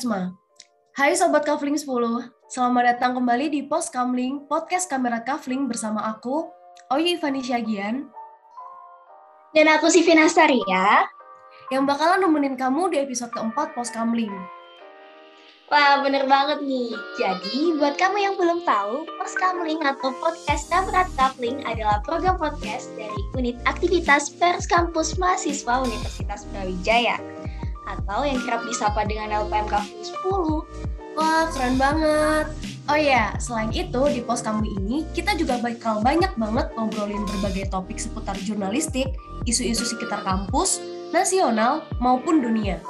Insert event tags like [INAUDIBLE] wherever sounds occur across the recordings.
Persma. Hai Sobat Kavling 10, selamat datang kembali di Pos Kamling, podcast kamera Kavling bersama aku, Oyi Ivani Syagian. Dan aku si Finastaria. Yang bakalan nemenin kamu di episode keempat Pos Kamling. Wah, bener banget nih. Jadi, buat kamu yang belum tahu, Pos Kamling atau Podcast Kamera Kavling adalah program podcast dari Unit Aktivitas Pers Kampus Mahasiswa Universitas Brawijaya atau yang kerap disapa dengan LPMK 10. Wah, keren banget. Oh ya, selain itu di pos kamu ini kita juga bakal banyak banget ngobrolin berbagai topik seputar jurnalistik, isu-isu sekitar kampus, nasional maupun dunia.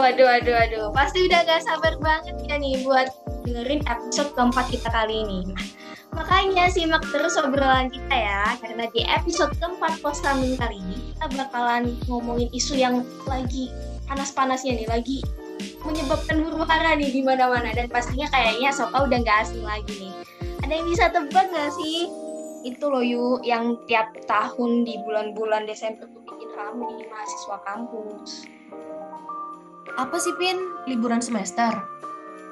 Waduh, waduh, waduh. Pasti udah gak sabar banget ya nih buat dengerin episode keempat kita kali ini. Makanya simak terus obrolan kita ya, karena di episode keempat pos kami kali ini kita bakalan ngomongin isu yang lagi panas-panasnya nih, lagi menyebabkan huru hara nih di mana-mana dan pastinya kayaknya Soka udah nggak asing lagi nih. Ada yang bisa tebak nggak sih? Itu loh yuk yang tiap tahun di bulan-bulan Desember tuh bikin rame di mahasiswa kampus. Apa sih Pin? Liburan semester?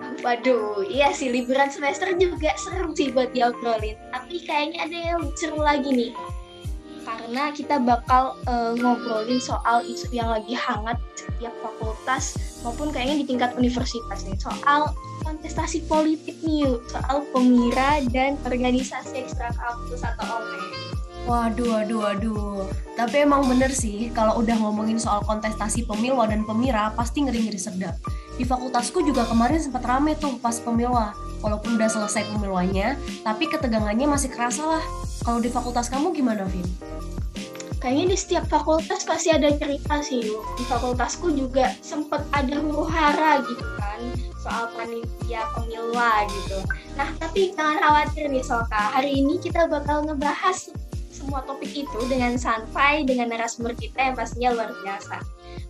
Waduh, iya sih liburan semester juga seru sih buat diobrolin. Tapi kayaknya ada yang seru lagi nih. Karena kita bakal uh, ngobrolin soal isu yang lagi hangat setiap fakultas maupun kayaknya di tingkat universitas nih. Soal kontestasi politik nih. Soal pemira dan organisasi ekstra kampus atau OME. Waduh, waduh, waduh. Tapi emang bener sih, kalau udah ngomongin soal kontestasi pemilwa dan pemira, pasti ngeri-ngeri sedap. Di fakultasku juga kemarin sempat rame tuh pas pemilwa. Walaupun udah selesai pemilwanya, tapi ketegangannya masih kerasa lah. Kalau di fakultas kamu gimana, Vin? Kayaknya di setiap fakultas pasti ada cerita sih. Di fakultasku juga sempat ada huru hara gitu kan, soal panitia pemilwa gitu. Nah, tapi jangan khawatir nih Soka, hari ini kita bakal ngebahas semua topik itu dengan santai dengan narasumber kita yang pastinya luar biasa.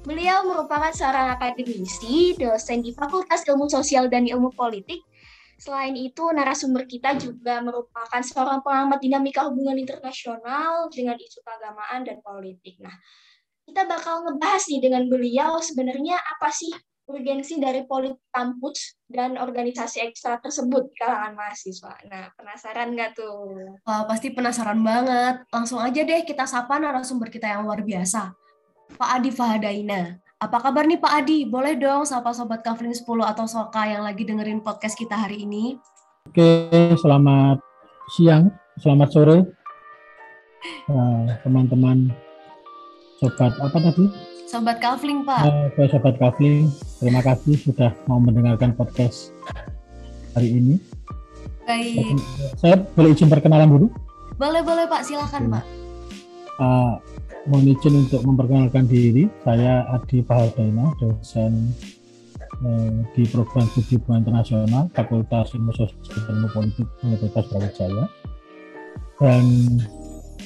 Beliau merupakan seorang akademisi, dosen di Fakultas Ilmu Sosial dan Ilmu Politik. Selain itu, narasumber kita juga merupakan seorang pengamat dinamika hubungan internasional dengan isu keagamaan dan politik. Nah, kita bakal ngebahas nih dengan beliau sebenarnya apa sih urgensi dari politik kampus dan organisasi ekstra tersebut di kalangan mahasiswa. Nah, penasaran nggak tuh? Wah, pasti penasaran banget. Langsung aja deh kita sapa narasumber kita yang luar biasa. Pak Adi Fahadaina. Apa kabar nih Pak Adi? Boleh dong sapa Sobat Kavling 10 atau Soka yang lagi dengerin podcast kita hari ini? Oke, selamat siang, selamat sore. Eh, teman-teman, uh, sobat apa tadi? Sobat Kavling, Pak. Oke, Sobat Kavling. Terima kasih sudah mau mendengarkan podcast hari ini. Baik. Saya boleh izin perkenalan dulu? Boleh, boleh Pak. Silakan, Pak. Uh, mohon izin untuk memperkenalkan diri. Saya Adi Pahadaina, dosen uh, di program studi hubungan internasional Fakultas Ilmu Sosial dan Ilmu Politik Universitas Brawijaya. Dan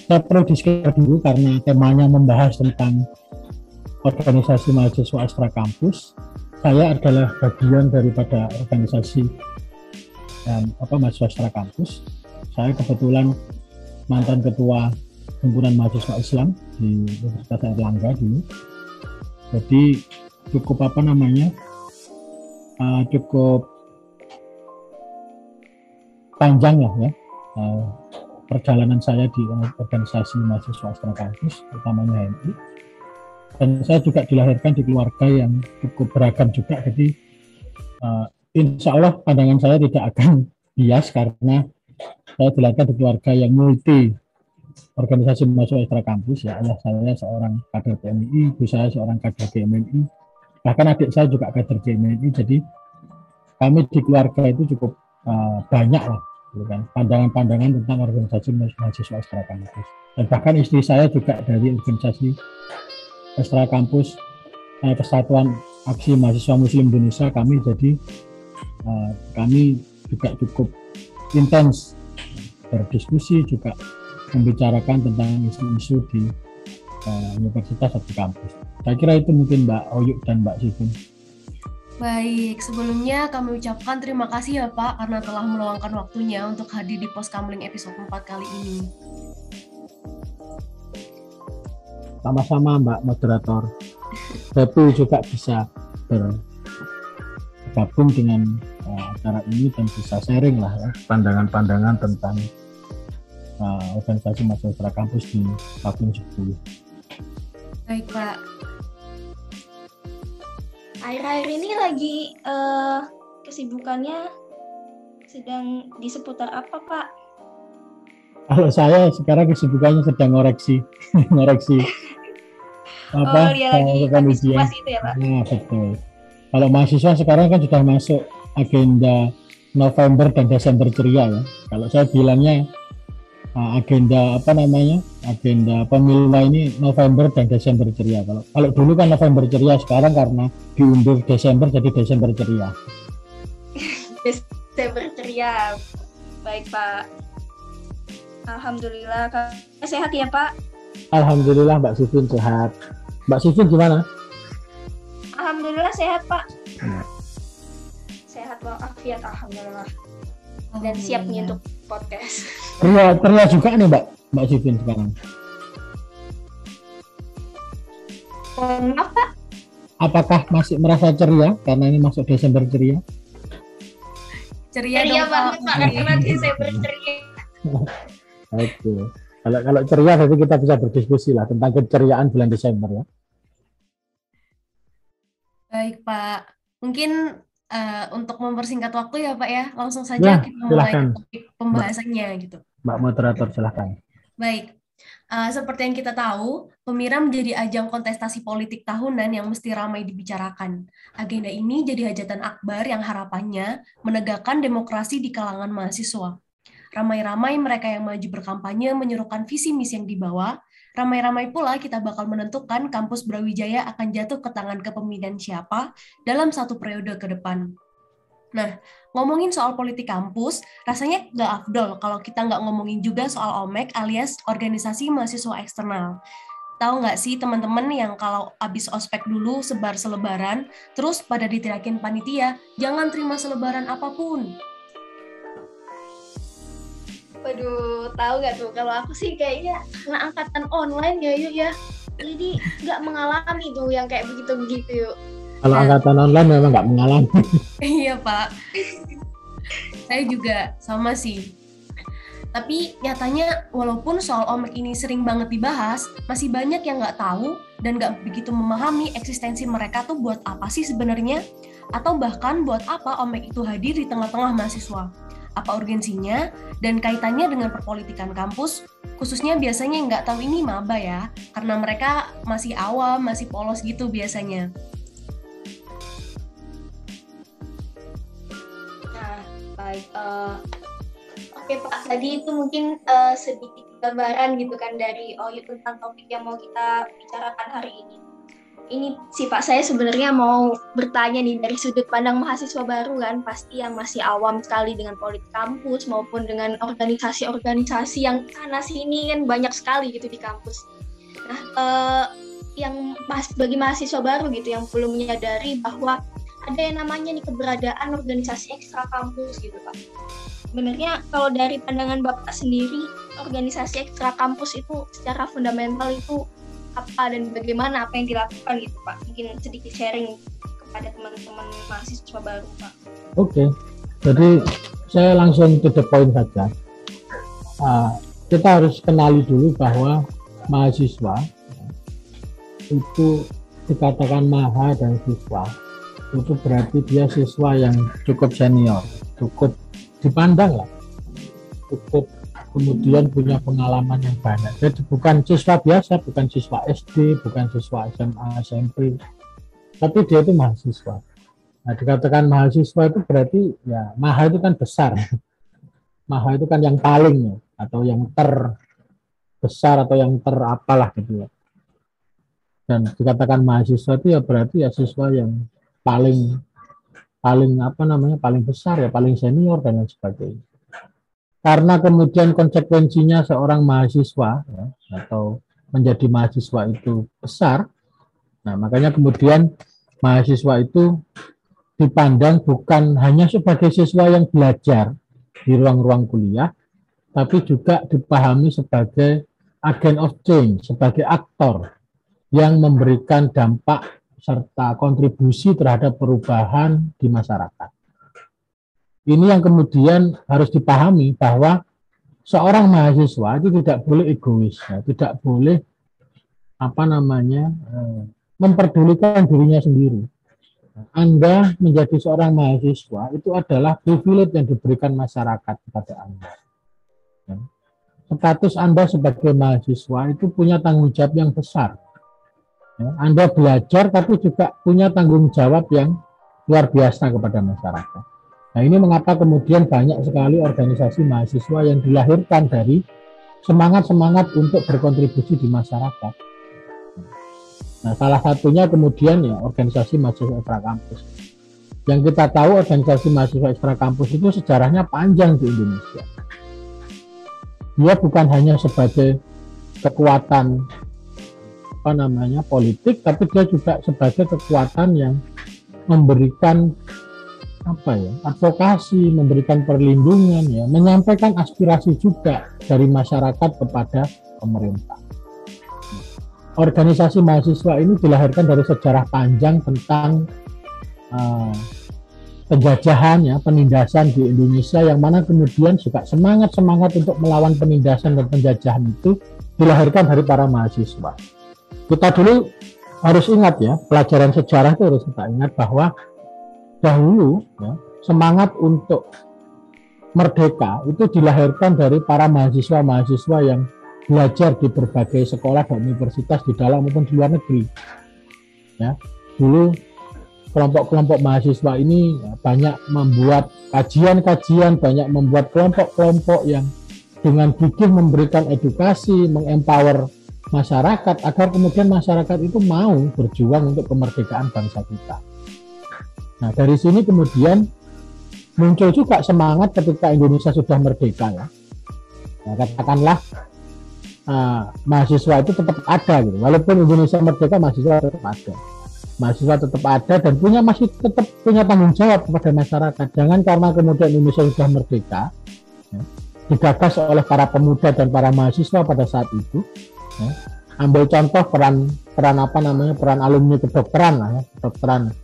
saya perlu di dulu karena temanya membahas tentang organisasi mahasiswa ekstra kampus. Saya adalah bagian daripada organisasi dan apa mahasiswa ekstra kampus. Saya kebetulan mantan ketua himpunan mahasiswa Islam di Universitas Erlangga dulu. Jadi cukup apa namanya uh, cukup panjang lah ya uh, perjalanan saya di organisasi mahasiswa ekstra kampus, utamanya HMI dan saya juga dilahirkan di keluarga yang cukup beragam juga jadi uh, insya Allah pandangan saya tidak akan [LAUGHS] bias karena saya dilahirkan di keluarga yang multi organisasi masuk ekstra kampus. Ya ayah saya seorang kader PMI ibu saya seorang kader GMNI bahkan adik saya juga kader GMNI jadi kami di keluarga itu cukup uh, banyak lah gitu kan pandangan-pandangan tentang organisasi mahasiswa ekstra kampus. Dan bahkan istri saya juga dari organisasi ekstra kampus eh, Persatuan Aksi Mahasiswa Muslim Indonesia kami jadi eh, kami juga cukup intens berdiskusi juga membicarakan tentang isu-isu di eh, universitas atau kampus. Saya kira itu mungkin Mbak Oyuk dan Mbak Sifin. Baik, sebelumnya kami ucapkan terima kasih ya Pak karena telah meluangkan waktunya untuk hadir di Pos Kamling episode 4 kali ini. Sama-sama Mbak moderator. Happy juga bisa ber gabung dengan uh, acara ini dan bisa sharing lah ya pandangan-pandangan tentang uh, organisasi mahasiswa kampus di Papua 10. Baik Pak. Akhir-akhir ini lagi uh, kesibukannya sedang di seputar apa Pak? Kalau saya sekarang kesibukannya sedang ngoreksi, [LAUGHS] ngoreksi apa? Oh, dia lagi ujian. itu ya Pak? Nah, betul. Kalau mahasiswa sekarang kan sudah masuk agenda November dan Desember ceria ya. Kalau saya bilangnya uh, agenda apa namanya? Agenda pemilu ini November dan Desember ceria. Kalau kalau dulu kan November ceria, sekarang karena diundur Desember jadi Desember ceria. [LAUGHS] Desember ceria. Baik, Pak. Alhamdulillah, Kak. Sehat ya, Pak? Alhamdulillah, Mbak Sifin sehat. Mbak Sifin gimana? Alhamdulillah sehat Pak. Hmm. Sehat walafiat Alhamdulillah. Dan siap nih untuk podcast. Pria, pria juga nih Mbak, Mbak Sifin sekarang. Maaf Pak. Apakah masih merasa ceria karena ini masuk Desember ceria? Ceria, ceria dong, banget Pak, karena Desember ceria. [LAUGHS] Oke. Kalau kalau ceria nanti kita bisa berdiskusi lah tentang keceriaan bulan Desember ya. Baik, Pak. Mungkin uh, untuk mempersingkat waktu ya, Pak ya, langsung saja ya, kita mulai topik pembahasannya Mbak, gitu. Mbak moderator, silahkan. Baik. Uh, seperti yang kita tahu, Pemira menjadi ajang kontestasi politik tahunan yang mesti ramai dibicarakan. Agenda ini jadi hajatan akbar yang harapannya menegakkan demokrasi di kalangan mahasiswa. Ramai-ramai mereka yang maju berkampanye menyerukan visi misi yang dibawa, Ramai-ramai pula kita bakal menentukan kampus Brawijaya akan jatuh ke tangan kepemimpinan siapa dalam satu periode ke depan. Nah, ngomongin soal politik kampus, rasanya nggak afdol kalau kita nggak ngomongin juga soal OMEK alias Organisasi Mahasiswa Eksternal. Tahu nggak sih teman-teman yang kalau abis ospek dulu sebar selebaran, terus pada ditirakin panitia, jangan terima selebaran apa pun. Waduh, tahu gak tuh? Kalau aku sih kayaknya karena angkatan online ya yuk ya. Jadi nggak mengalami tuh yang kayak begitu-begitu yuk. Kalau nah. angkatan online memang nggak mengalami. [LAUGHS] iya pak. Saya juga sama sih. Tapi nyatanya walaupun soal omek ini sering banget dibahas, masih banyak yang nggak tahu dan nggak begitu memahami eksistensi mereka tuh buat apa sih sebenarnya, atau bahkan buat apa omek itu hadir di tengah-tengah mahasiswa apa urgensinya, dan kaitannya dengan perpolitikan kampus, khususnya biasanya nggak tahu ini maba ya, karena mereka masih awam, masih polos gitu biasanya. Nah, baik. Uh, Oke Pak, tadi itu mungkin uh, sedikit gambaran gitu kan dari oh tentang topik yang mau kita bicarakan hari ini ini sih Pak saya sebenarnya mau bertanya nih dari sudut pandang mahasiswa baru kan pasti yang masih awam sekali dengan politik kampus maupun dengan organisasi-organisasi yang sana sini kan banyak sekali gitu di kampus. Nah, eh, yang pas bagi mahasiswa baru gitu yang belum menyadari bahwa ada yang namanya nih keberadaan organisasi ekstra kampus gitu Pak. Sebenarnya kalau dari pandangan Bapak sendiri, organisasi ekstra kampus itu secara fundamental itu apa dan bagaimana apa yang dilakukan gitu Pak. Mungkin sedikit sharing kepada teman-teman mahasiswa baru Pak. Oke. Okay. jadi saya langsung to the point saja. Uh, kita harus kenali dulu bahwa mahasiswa itu dikatakan maha dan siswa itu berarti dia siswa yang cukup senior cukup dipandang lah. Cukup kemudian punya pengalaman yang banyak. Jadi bukan siswa biasa, bukan siswa SD, bukan siswa SMA, SMP, tapi dia itu mahasiswa. Nah, dikatakan mahasiswa itu berarti ya maha itu kan besar. [LAUGHS] maha itu kan yang paling ya, atau yang terbesar atau yang terapalah gitu ya. Dan dikatakan mahasiswa itu ya berarti ya siswa yang paling paling apa namanya paling besar ya paling senior dan lain sebagainya karena kemudian konsekuensinya seorang mahasiswa ya, atau menjadi mahasiswa itu besar, nah makanya kemudian mahasiswa itu dipandang bukan hanya sebagai siswa yang belajar di ruang-ruang kuliah, tapi juga dipahami sebagai agent of change, sebagai aktor yang memberikan dampak serta kontribusi terhadap perubahan di masyarakat. Ini yang kemudian harus dipahami bahwa seorang mahasiswa itu tidak boleh egois, ya, tidak boleh apa namanya eh, memperdulikan dirinya sendiri. Anda menjadi seorang mahasiswa itu adalah privilege yang diberikan masyarakat kepada Anda. Ya. Status Anda sebagai mahasiswa itu punya tanggung jawab yang besar. Ya. Anda belajar tapi juga punya tanggung jawab yang luar biasa kepada masyarakat. Nah ini mengapa kemudian banyak sekali organisasi mahasiswa yang dilahirkan dari semangat-semangat untuk berkontribusi di masyarakat Nah, salah satunya kemudian ya organisasi mahasiswa ekstra kampus. Yang kita tahu organisasi mahasiswa ekstra kampus itu sejarahnya panjang di Indonesia. Dia bukan hanya sebagai kekuatan apa namanya politik, tapi dia juga sebagai kekuatan yang memberikan apa ya advokasi, memberikan perlindungan ya, menyampaikan aspirasi juga dari masyarakat kepada pemerintah organisasi mahasiswa ini dilahirkan dari sejarah panjang tentang uh, penjajahan ya penindasan di Indonesia yang mana kemudian juga semangat semangat untuk melawan penindasan dan penjajahan itu dilahirkan dari para mahasiswa. Kita dulu harus ingat ya pelajaran sejarah itu harus kita ingat bahwa dahulu ya, semangat untuk merdeka itu dilahirkan dari para mahasiswa-mahasiswa yang belajar di berbagai sekolah dan universitas di dalam maupun di luar negeri. Ya, dulu kelompok-kelompok mahasiswa ini banyak membuat kajian-kajian, banyak membuat kelompok-kelompok yang dengan gigih memberikan edukasi, mengempower masyarakat agar kemudian masyarakat itu mau berjuang untuk kemerdekaan bangsa kita. Nah, dari sini kemudian muncul juga semangat ketika Indonesia sudah merdeka ya. Nah, katakanlah uh, mahasiswa itu tetap ada gitu. Walaupun Indonesia merdeka, mahasiswa tetap ada. Mahasiswa tetap ada dan punya masih tetap punya tanggung jawab kepada masyarakat. Jangan karena kemudian Indonesia sudah merdeka, ya, digagas oleh para pemuda dan para mahasiswa pada saat itu. Ya, ambil contoh peran peran apa namanya peran alumni kedokteran lah ya, kedokteran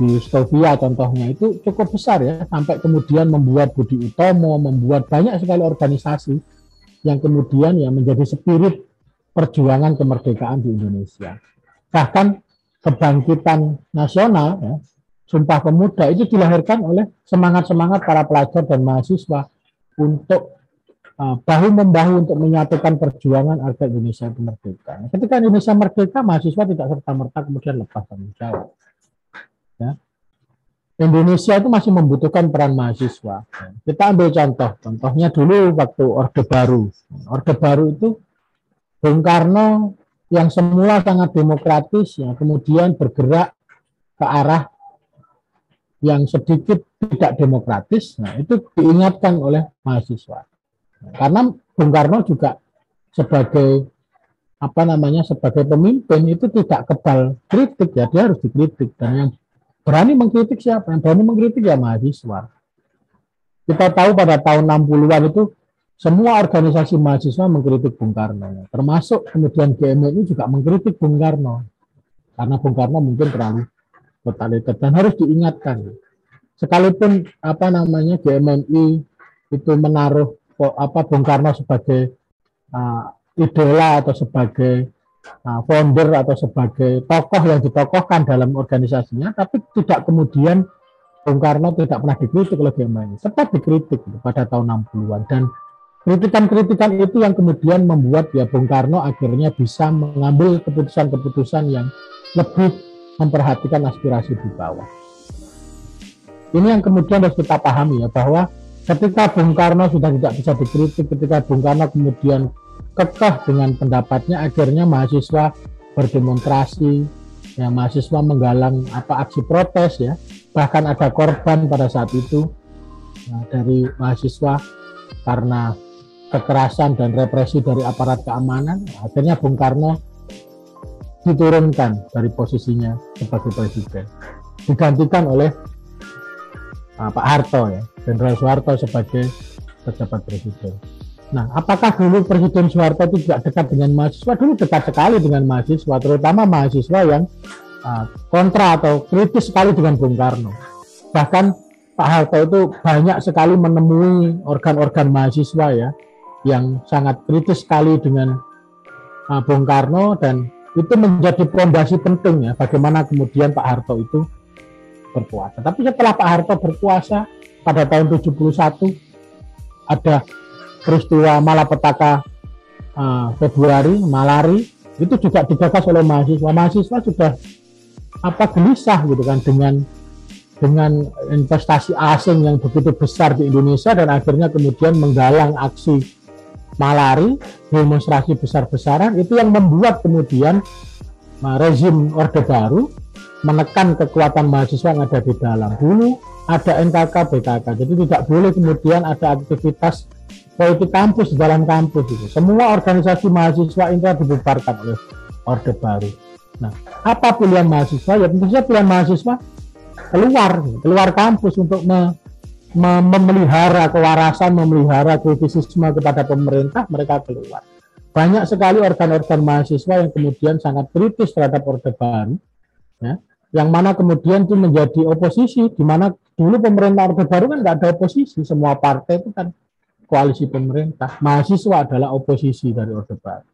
di Stovia contohnya itu cukup besar ya sampai kemudian membuat Budi Utomo membuat banyak sekali organisasi yang kemudian ya menjadi spirit perjuangan kemerdekaan di Indonesia. Bahkan kebangkitan nasional, ya, Sumpah Pemuda itu dilahirkan oleh semangat-semangat para pelajar dan mahasiswa untuk uh, bahu membahu untuk menyatukan perjuangan agar Indonesia merdeka. Ketika Indonesia merdeka, mahasiswa tidak serta merta kemudian lepas tanggung jawab. Ya. Indonesia itu masih membutuhkan peran mahasiswa. Kita ambil contoh, contohnya dulu waktu Orde Baru. Orde Baru itu Bung Karno yang semula sangat demokratis, ya, kemudian bergerak ke arah yang sedikit tidak demokratis. Nah, itu diingatkan oleh mahasiswa. Karena Bung Karno juga sebagai apa namanya sebagai pemimpin itu tidak kebal kritik ya dia harus dikritik dan yang Berani mengkritik siapa? Yang berani mengkritik ya mahasiswa. Kita tahu pada tahun 60-an itu semua organisasi mahasiswa mengkritik Bung Karno. Termasuk kemudian GMI juga mengkritik Bung Karno. Karena Bung Karno mungkin terlalu totaliter dan harus diingatkan. Sekalipun apa namanya GMI itu menaruh apa Bung Karno sebagai uh, idola atau sebagai founder atau sebagai tokoh yang ditokohkan dalam organisasinya, tapi tidak kemudian Bung Karno tidak pernah dikritik oleh GMI, tetap dikritik pada tahun 60-an dan kritikan-kritikan itu yang kemudian membuat ya Bung Karno akhirnya bisa mengambil keputusan-keputusan yang lebih memperhatikan aspirasi di bawah. Ini yang kemudian harus kita pahami ya bahwa ketika Bung Karno sudah tidak bisa dikritik, ketika Bung Karno kemudian kekeh dengan pendapatnya akhirnya mahasiswa berdemonstrasi ya mahasiswa menggalang apa aksi protes ya. Bahkan ada korban pada saat itu ya, dari mahasiswa karena kekerasan dan represi dari aparat keamanan. Akhirnya Bung Karno diturunkan dari posisinya sebagai presiden. Digantikan oleh uh, Pak Harto ya Jenderal Soeharto sebagai pejabat presiden Nah, apakah dulu Presiden Soeharto itu juga dekat dengan mahasiswa? Dulu dekat sekali dengan mahasiswa, terutama mahasiswa yang uh, kontra atau kritis sekali dengan Bung Karno. Bahkan Pak Harto itu banyak sekali menemui organ-organ mahasiswa ya yang sangat kritis sekali dengan uh, Bung Karno dan itu menjadi fondasi penting ya bagaimana kemudian Pak Harto itu berkuasa. Tapi setelah Pak Harto berkuasa pada tahun 71 ada peristiwa malapetaka uh, Februari, Malari itu juga digagas oleh mahasiswa. Mahasiswa sudah apa gelisah gitu kan dengan dengan investasi asing yang begitu besar di Indonesia dan akhirnya kemudian menggalang aksi malari, demonstrasi besar-besaran itu yang membuat kemudian uh, rezim Orde Baru menekan kekuatan mahasiswa yang ada di dalam. Dulu ada NKK, BKK, jadi tidak boleh kemudian ada aktivitas politik kampus di dalam kampus itu. Semua organisasi mahasiswa ini dibubarkan oleh Orde Baru. Nah, apa pilihan mahasiswa? Ya tentu saja pilihan mahasiswa keluar, keluar kampus untuk me, me, memelihara kewarasan, memelihara kritisisme kepada pemerintah, mereka keluar. Banyak sekali organ-organ mahasiswa yang kemudian sangat kritis terhadap Orde Baru, ya, yang mana kemudian itu menjadi oposisi, di mana dulu pemerintah Orde Baru kan nggak ada oposisi, semua partai itu kan koalisi pemerintah. Mahasiswa adalah oposisi dari Orde Baru.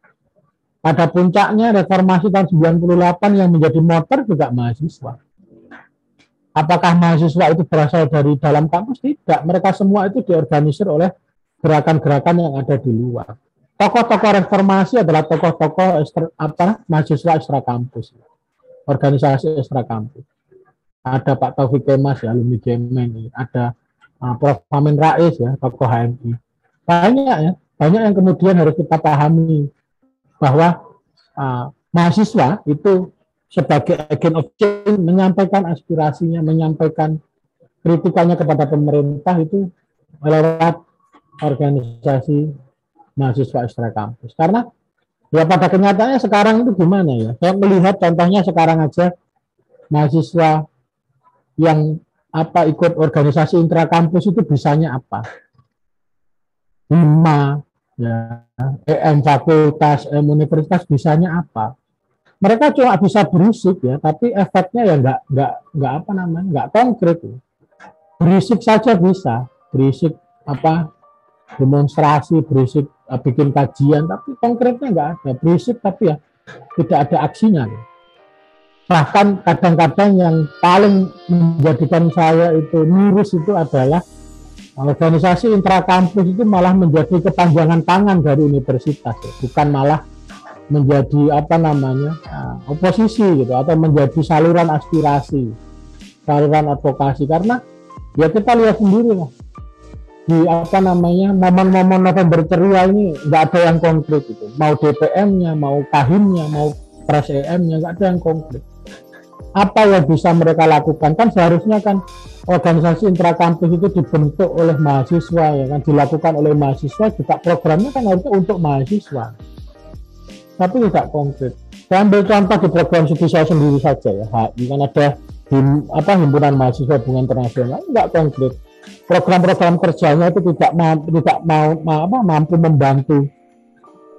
Pada puncaknya reformasi tahun 98 yang menjadi motor juga mahasiswa. Apakah mahasiswa itu berasal dari dalam kampus? Tidak. Mereka semua itu diorganisir oleh gerakan-gerakan yang ada di luar. Tokoh-tokoh reformasi adalah tokoh-tokoh apa mahasiswa ekstra kampus, organisasi ekstra kampus. Ada Pak Taufik Kemas ya, alumni Jemen, ada uh, Prof. Amin Rais ya, tokoh HMI banyak ya. Banyak yang kemudian harus kita pahami bahwa uh, mahasiswa itu sebagai agent of change menyampaikan aspirasinya menyampaikan kritikannya kepada pemerintah itu lewat organisasi mahasiswa ekstra kampus. Karena ya pada kenyataannya sekarang itu gimana ya? Saya melihat contohnya sekarang aja mahasiswa yang apa ikut organisasi intra kampus itu bisanya apa lima. Ya. EM fakultas EM universitas bisanya apa? Mereka cuma bisa berisik ya tapi efeknya ya nggak nggak nggak apa namanya nggak konkret ya. berisik saja bisa. Berisik apa? Demonstrasi berisik uh, bikin kajian tapi konkretnya nggak ada. Berisik tapi ya tidak ada aksinya. Ya. bahkan kadang-kadang yang paling menjadikan saya itu miris itu adalah organisasi intrakampus itu malah menjadi kepanjangan tangan dari universitas ya. bukan malah menjadi apa namanya uh, oposisi gitu atau menjadi saluran aspirasi saluran advokasi. Karena ya kita lihat sendiri lah di apa namanya momen-momen November ceria ini nggak ada yang konkret gitu. Mau DPM-nya mau kahimnya mau pres EM-nya nggak ada yang konkret. Apa yang bisa mereka lakukan? Kan seharusnya kan organisasi intrakampus itu dibentuk oleh mahasiswa ya kan? Dilakukan oleh mahasiswa juga programnya kan harusnya untuk mahasiswa. Tapi tidak konkret. Saya ambil contoh di program studi saya sendiri saja ya. HI kan ada di apa himpunan mahasiswa hubungan internasional tidak konkret. Program-program kerjanya itu tidak mampu, tidak mau apa, mampu membantu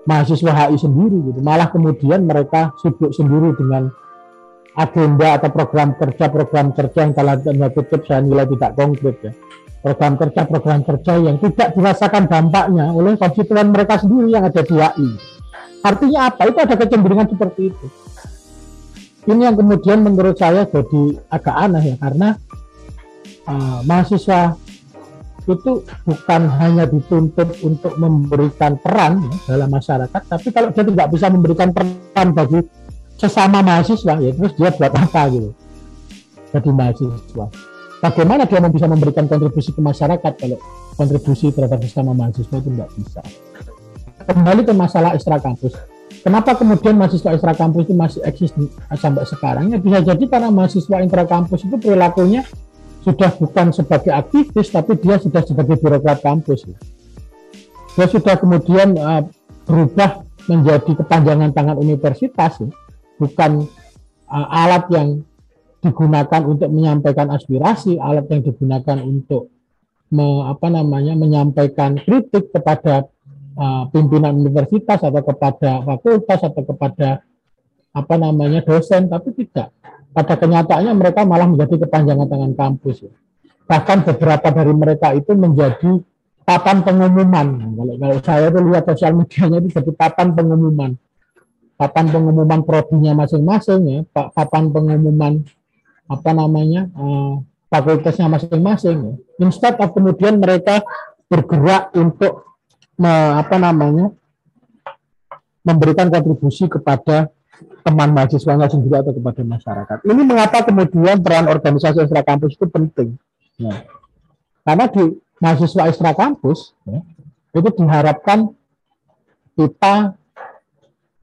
mahasiswa HI sendiri gitu. Malah kemudian mereka sibuk sendiri dengan agenda atau program kerja program kerja yang kalau tanda kutip saya nilai tidak konkret ya. Program kerja program kerja yang tidak dirasakan dampaknya oleh konstituen mereka sendiri yang ada di HI artinya apa? Itu ada kecenderungan seperti itu. Ini yang kemudian menurut saya jadi agak aneh ya karena uh, mahasiswa itu bukan hanya dituntut untuk memberikan peran ya, dalam masyarakat, tapi kalau dia tidak bisa memberikan peran bagi sesama mahasiswa ya terus dia buat apa gitu. Jadi mahasiswa. Bagaimana dia bisa memberikan kontribusi ke masyarakat kalau kontribusi terhadap sesama mahasiswa itu tidak bisa? Kembali ke masalah ekstra kampus. Kenapa kemudian mahasiswa ekstra kampus itu masih eksis sampai sekarang? Ya bisa jadi karena mahasiswa intra kampus itu perilakunya sudah bukan sebagai aktivis tapi dia sudah sebagai birokrat kampus. Dia sudah kemudian uh, berubah menjadi kepanjangan tangan universitas ya bukan uh, alat yang digunakan untuk menyampaikan aspirasi, alat yang digunakan untuk me, apa namanya menyampaikan kritik kepada uh, pimpinan universitas atau kepada fakultas atau kepada apa namanya dosen, tapi tidak. pada kenyataannya mereka malah menjadi kepanjangan tangan kampus. Bahkan beberapa dari mereka itu menjadi papan pengumuman. Kalau, saya tuh lihat sosial medianya itu jadi papan pengumuman. Papan pengumuman prodinya masing-masing ya, papan pengumuman apa namanya uh, fakultasnya masing-masing. Ya. Instead of kemudian mereka bergerak untuk me, apa namanya memberikan kontribusi kepada teman mahasiswanya sendiri atau kepada masyarakat. Ini mengapa kemudian peran organisasi ekstra kampus itu penting. Ya. Karena di mahasiswa ekstra kampus ya, itu diharapkan kita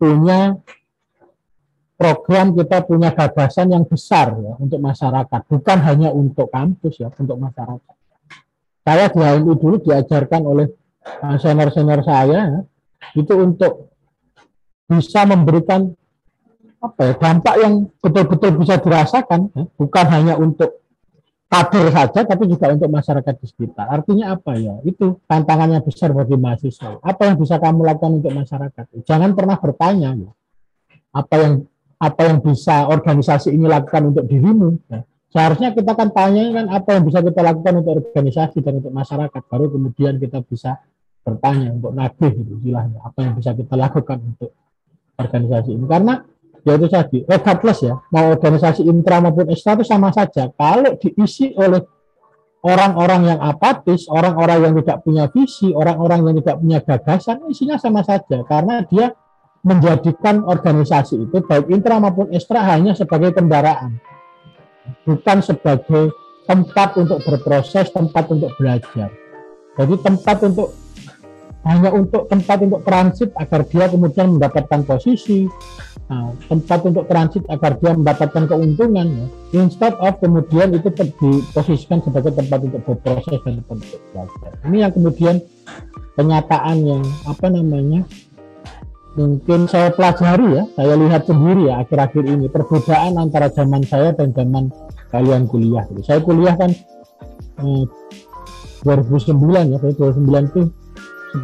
punya program kita punya gagasan yang besar ya untuk masyarakat, bukan hanya untuk kampus ya, untuk masyarakat. Saya di HMI dulu diajarkan oleh uh, senior-senior saya ya, itu untuk bisa memberikan apa ya dampak yang betul-betul bisa dirasakan ya, bukan hanya untuk kader saja tapi juga untuk masyarakat di sekitar. Artinya apa ya? Itu tantangannya besar bagi mahasiswa. Apa yang bisa kamu lakukan untuk masyarakat? Jangan pernah bertanya ya. Apa yang apa yang bisa organisasi ini lakukan untuk dirimu? Ya. Seharusnya kita kan tanya kan apa yang bisa kita lakukan untuk organisasi dan untuk masyarakat. Baru kemudian kita bisa bertanya untuk nagih itu istilahnya. Apa yang bisa kita lakukan untuk organisasi ini? Karena ya itu tadi regardless ya mau organisasi intra maupun ekstra itu sama saja. Kalau diisi oleh orang-orang yang apatis, orang-orang yang tidak punya visi, orang-orang yang tidak punya gagasan, isinya sama saja. Karena dia menjadikan organisasi itu baik intra maupun ekstra hanya sebagai kendaraan, bukan sebagai tempat untuk berproses, tempat untuk belajar. Jadi tempat untuk hanya untuk tempat untuk transit agar dia kemudian mendapatkan posisi, Nah, tempat untuk transit agar dia mendapatkan keuntungan ya. instead of kemudian itu diposisikan sebagai tempat untuk berproses dan tempat untuk belajar. Ini yang kemudian kenyataan yang apa namanya mungkin saya pelajari ya. Saya lihat sendiri ya akhir-akhir ini. Perbedaan antara zaman saya dan zaman kalian kuliah. Saya kuliah kan eh, 2009 ya. Saya 2009 itu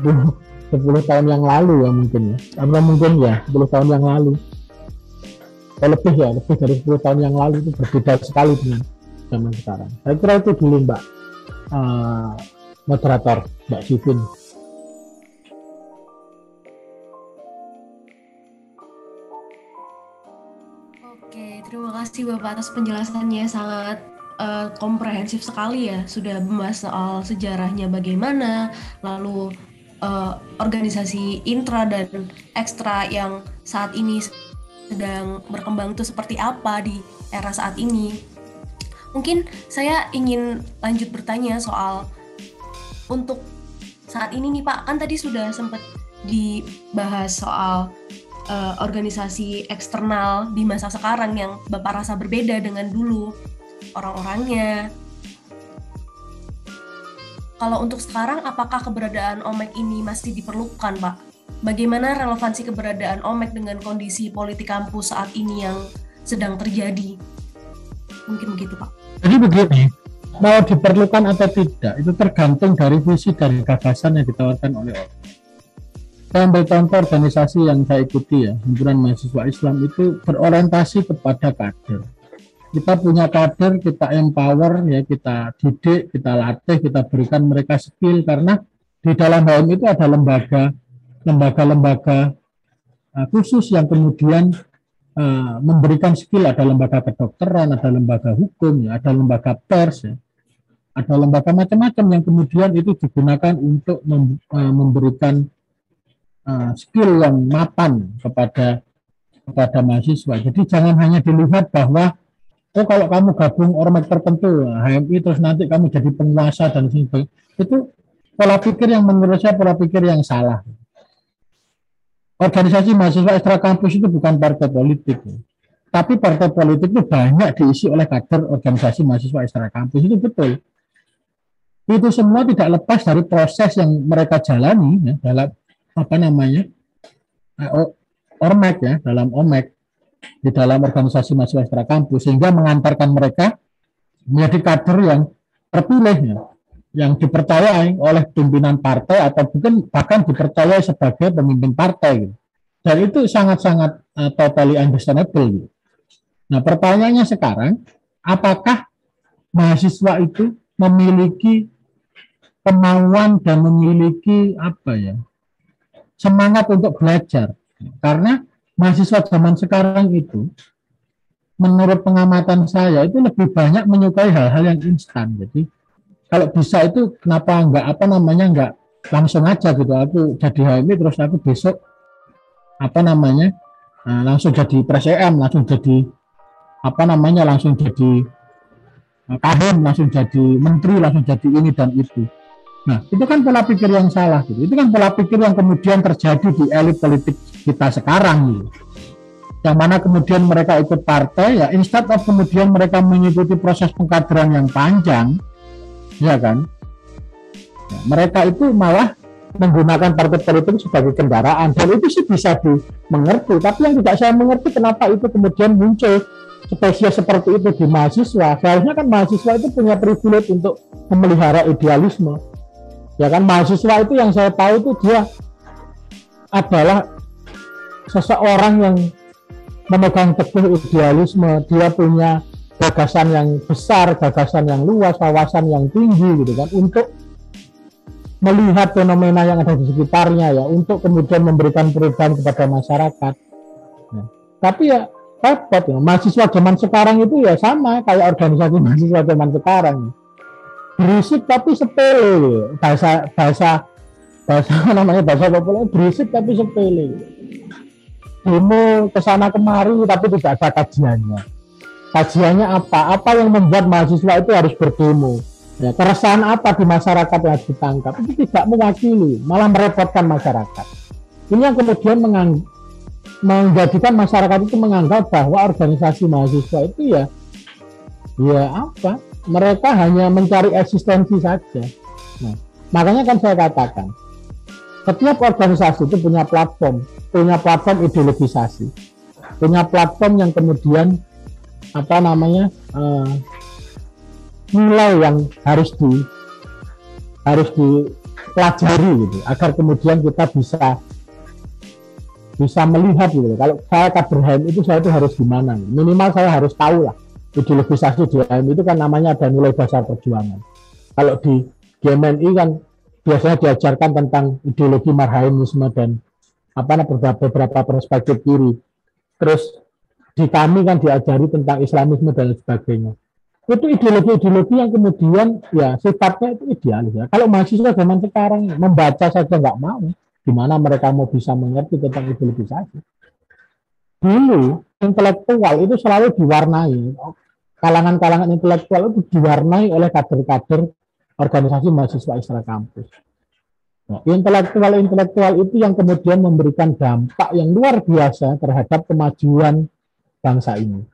10 10 tahun yang lalu ya mungkin ya. Atau mungkin ya 10 tahun yang lalu lebih ya lebih dari 10 tahun yang lalu itu berbeda sekali dengan zaman sekarang. Saya kira itu dulu mbak. Uh, moderator mbak Sifin Oke, terima kasih Bapak atas penjelasannya. Sangat uh, komprehensif sekali ya. Sudah membahas soal sejarahnya bagaimana, lalu uh, organisasi intra dan ekstra yang saat ini sedang berkembang itu seperti apa di era saat ini. Mungkin saya ingin lanjut bertanya soal untuk saat ini nih Pak, kan tadi sudah sempat dibahas soal uh, organisasi eksternal di masa sekarang yang Bapak rasa berbeda dengan dulu orang-orangnya, kalau untuk sekarang, apakah keberadaan OMEK ini masih diperlukan, Pak? Bagaimana relevansi keberadaan OMEK dengan kondisi politik kampus saat ini yang sedang terjadi? Mungkin begitu, Pak. Jadi begini, mau diperlukan atau tidak, itu tergantung dari visi dan gagasan yang ditawarkan oleh OMEK. Saya ambil contoh organisasi yang saya ikuti ya, himpunan mahasiswa Islam itu berorientasi kepada kader kita punya kader, kita empower, ya kita didik, kita latih, kita berikan mereka skill karena di dalam HM itu ada lembaga, lembaga-lembaga uh, khusus yang kemudian uh, memberikan skill. Ada lembaga kedokteran, ada lembaga hukum, ya, ada lembaga pers, ya, ada lembaga macam-macam yang kemudian itu digunakan untuk uh, memberikan skill yang mapan kepada kepada mahasiswa. Jadi jangan hanya dilihat bahwa oh kalau kamu gabung ormas tertentu HMI terus nanti kamu jadi penguasa dan sebagainya itu pola pikir yang menurut saya pola pikir yang salah organisasi mahasiswa ekstra kampus itu bukan partai politik. Tapi partai politik itu banyak diisi oleh kader organisasi mahasiswa ekstra kampus itu betul. Itu semua tidak lepas dari proses yang mereka jalani ya, dalam apa namanya eh, ormek ya dalam omek di dalam organisasi mahasiswa ekstra kampus sehingga mengantarkan mereka menjadi kader yang terpilih ya, yang dipercayai oleh pimpinan partai atau mungkin bahkan dipercayai sebagai pemimpin partai gitu. Dan itu sangat-sangat uh, totally understandable gitu. Nah, pertanyaannya sekarang, apakah mahasiswa itu memiliki kemauan dan memiliki apa ya semangat untuk belajar? Karena mahasiswa zaman sekarang itu, menurut pengamatan saya itu lebih banyak menyukai hal-hal yang instan. Jadi kalau bisa itu kenapa enggak apa namanya enggak langsung aja gitu. Aku jadi HMI terus aku besok apa namanya nah, langsung jadi pres EM langsung jadi apa namanya langsung jadi eh, kahim langsung jadi menteri langsung jadi ini dan itu. Nah itu kan pola pikir yang salah gitu. Itu kan pola pikir yang kemudian terjadi di elit politik kita sekarang gitu. Yang mana kemudian mereka ikut partai ya instead of kemudian mereka mengikuti proses pengkaderan yang panjang ya kan? Ya, mereka itu malah menggunakan partai politik sebagai kendaraan. Dan itu sih bisa dimengerti. Tapi yang tidak saya mengerti kenapa itu kemudian muncul spesies seperti itu di mahasiswa? Seharusnya kan mahasiswa itu punya privilege untuk memelihara idealisme. Ya kan mahasiswa itu yang saya tahu itu dia adalah seseorang yang memegang teguh idealisme. Dia punya gagasan yang besar gagasan yang luas wawasan yang tinggi gitu kan untuk melihat fenomena yang ada di sekitarnya ya untuk kemudian memberikan perubahan kepada masyarakat. Ya. Tapi ya repot ya. Mahasiswa zaman sekarang itu ya sama kayak organisasi [LAUGHS] mahasiswa zaman sekarang. Berisik tapi sepele bahasa bahasa bahasa [LAUGHS] namanya bahasa populer berisik tapi sepele. Demo ke sana kemari tapi tidak ada kajiannya. Kajiannya apa? Apa yang membuat mahasiswa itu harus berdemo? Ya, keresahan apa di masyarakat yang ditangkap itu tidak mewakili, malah merepotkan masyarakat. Ini yang kemudian mengang menjadikan masyarakat itu menganggap bahwa organisasi mahasiswa itu ya ya apa? Mereka hanya mencari eksistensi saja. Nah, makanya kan saya katakan setiap organisasi itu punya platform, punya platform ideologisasi, punya platform yang kemudian apa namanya uh, nilai yang harus di harus dipelajari gitu agar kemudian kita bisa bisa melihat gitu. Kalau saya kader HM itu saya itu harus gimana? Minimal saya harus tahu lah ideologisasi di HM itu kan namanya ada nilai dasar perjuangan. Kalau di GMNI kan biasanya diajarkan tentang ideologi marhainisme dan apa beberapa, beberapa perspektif kiri. Terus di kami kan diajari tentang Islamisme dan sebagainya itu ideologi-ideologi yang kemudian ya sifatnya itu idealis ya. Kalau mahasiswa zaman sekarang membaca saja nggak mau, gimana mereka mau bisa mengerti tentang ideologisasi? Dulu intelektual itu selalu diwarnai kalangan-kalangan intelektual itu diwarnai oleh kader-kader organisasi mahasiswa Islam kampus. Intelektual-intelektual itu yang kemudian memberikan dampak yang luar biasa terhadap kemajuan bangsa ini.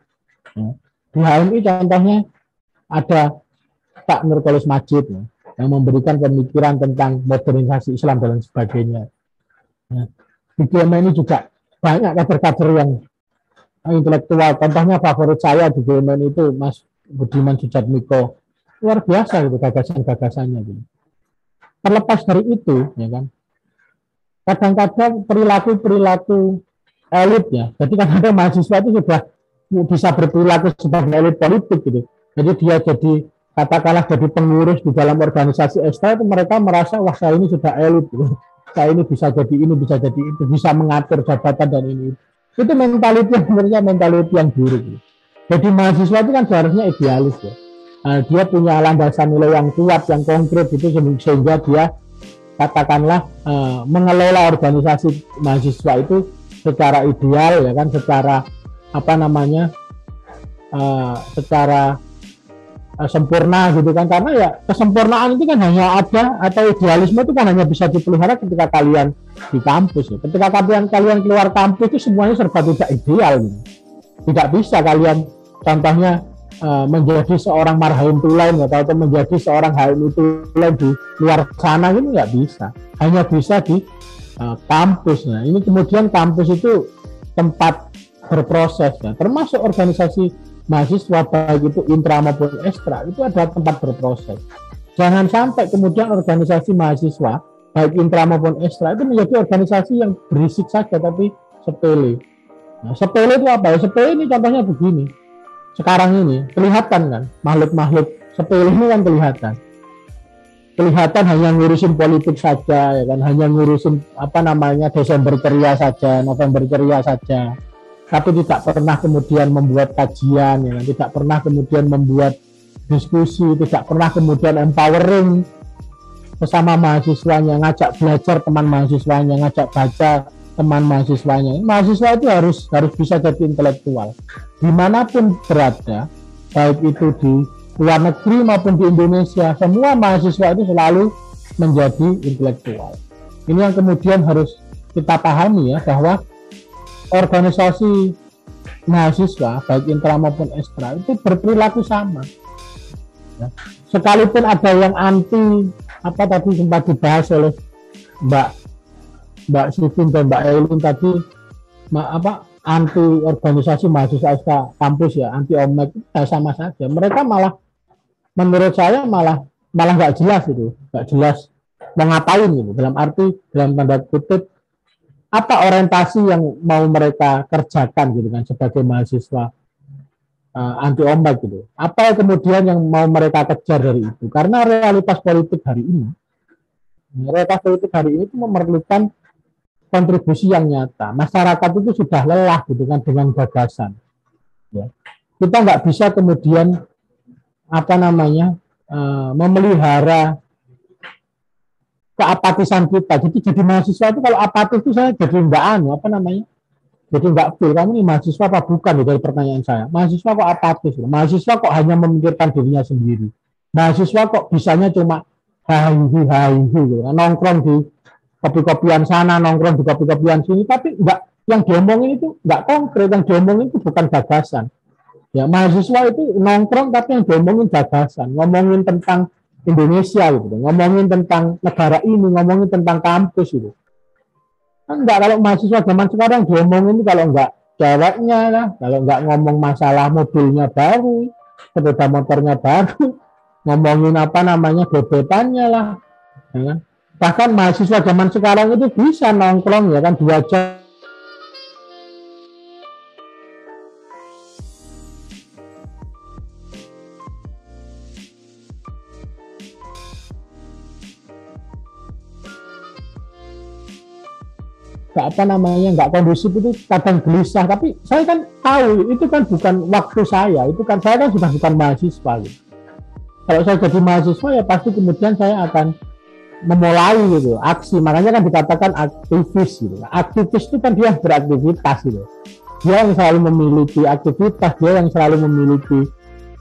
Nah, di HMI contohnya ada Pak Nurkolis Majid ya, yang memberikan pemikiran tentang modernisasi Islam dan sebagainya. Ya. Di GMA ini juga banyak kader-kader yang intelektual. Contohnya favorit saya di GMN itu Mas Budiman Sujatmiko. Luar biasa gitu gagasan-gagasannya gitu. Terlepas dari itu, ya kan, kadang-kadang perilaku-perilaku elit ya. Jadi kan ada mahasiswa itu sudah bisa berperilaku sebagai elit politik gitu jadi dia jadi katakanlah jadi pengurus di dalam organisasi ekstra itu mereka merasa wah saya ini sudah elit, saya ini bisa jadi ini bisa jadi itu bisa mengatur jabatan dan ini itu mentality sebenarnya mentality yang buruk. Jadi mahasiswa itu kan seharusnya idealis ya. Nah, dia punya landasan nilai yang kuat, yang konkret itu sehingga dia katakanlah uh, mengelola organisasi mahasiswa itu secara ideal ya kan, secara apa namanya, uh, secara Eh, sempurna gitu kan karena ya kesempurnaan itu kan hanya ada atau idealisme itu kan hanya bisa dipelihara ketika kalian di kampus ya. ketika kalian kalian keluar kampus itu semuanya serba tidak ideal gitu. tidak bisa kalian contohnya uh, menjadi seorang marhain tulain atau, atau menjadi seorang haim itu di luar sana ini nggak bisa hanya bisa di uh, kampus nah ini kemudian kampus itu tempat berproses ya termasuk organisasi mahasiswa baik itu intra maupun ekstra itu ada tempat berproses. Jangan sampai kemudian organisasi mahasiswa baik intra maupun ekstra itu menjadi organisasi yang berisik saja tapi sepele. Nah, sepele itu apa ya? Sepele ini contohnya begini. sekarang ini kelihatan kan makhluk-makhluk sepele ini kan kelihatan kelihatan hanya ngurusin politik saja ya kan? Hanya ngurusin apa namanya Desember ceria saja November ceria saja. Tapi tidak pernah kemudian membuat kajian ya kan? Tidak pernah kemudian membuat diskusi tidak pernah kemudian empowering bersama mahasiswanya ngajak belajar teman mahasiswanya ngajak baca teman mahasiswanya. Mahasiswa itu harus harus bisa jadi intelektual. Di mana pun berada, baik itu di luar negeri maupun di Indonesia, semua mahasiswa itu selalu menjadi intelektual. Ini yang kemudian harus kita pahami ya bahwa organisasi mahasiswa baik intra maupun ekstra itu berperilaku sama. Ya. Sekalipun ada yang anti apa tadi sempat dibahas oleh Mbak Mbak Sifin dan Mbak Elin tadi apa anti organisasi mahasiswa SK kampus ya anti omek sama saja mereka malah menurut saya malah malah nggak jelas itu nggak jelas mau ngapain gitu dalam arti dalam tanda kutip apa orientasi yang mau mereka kerjakan gitu kan sebagai mahasiswa uh, anti ombak gitu apa yang kemudian yang mau mereka kejar dari itu karena realitas politik hari ini realitas politik hari ini itu memerlukan kontribusi yang nyata. Masyarakat itu sudah lelah gitu kan dengan gagasan. Ya. Kita nggak bisa kemudian apa namanya uh, memelihara keapatisan kita. Jadi jadi mahasiswa itu kalau apatis itu saya jadi nggak anu apa namanya jadi nggak feel kamu ini mahasiswa apa bukan dari pertanyaan saya. Mahasiswa kok apatis? Mahasiswa kok hanya memikirkan dirinya sendiri? Mahasiswa kok bisanya cuma hahihi hahihi gitu, nongkrong di kopi-kopian sana nongkrong di kopi-kopian sini tapi enggak yang diomongin itu enggak konkret yang diomongin itu bukan gagasan ya mahasiswa itu nongkrong tapi yang diomongin gagasan ngomongin tentang Indonesia gitu ngomongin tentang negara ini ngomongin tentang kampus itu kan enggak kalau mahasiswa zaman sekarang diomongin kalau enggak ceweknya lah kalau enggak ngomong masalah mobilnya baru sepeda motornya baru [LAUGHS] ngomongin apa namanya bebetannya lah ya kan? bahkan mahasiswa zaman sekarang itu bisa nongkrong ya kan dua jam nggak apa namanya nggak kondusif itu kadang gelisah. Tapi saya kan tahu itu kan bukan waktu saya. Itu kan saya kan sudah bukan mahasiswa gitu. kalau saya jadi mahasiswa ya pasti kemudian saya akan memulai gitu aksi. Makanya kan dikatakan aktivis gitu. Aktivis itu kan dia beraktivitas gitu. Dia yang selalu memiliki aktivitas dia yang selalu memiliki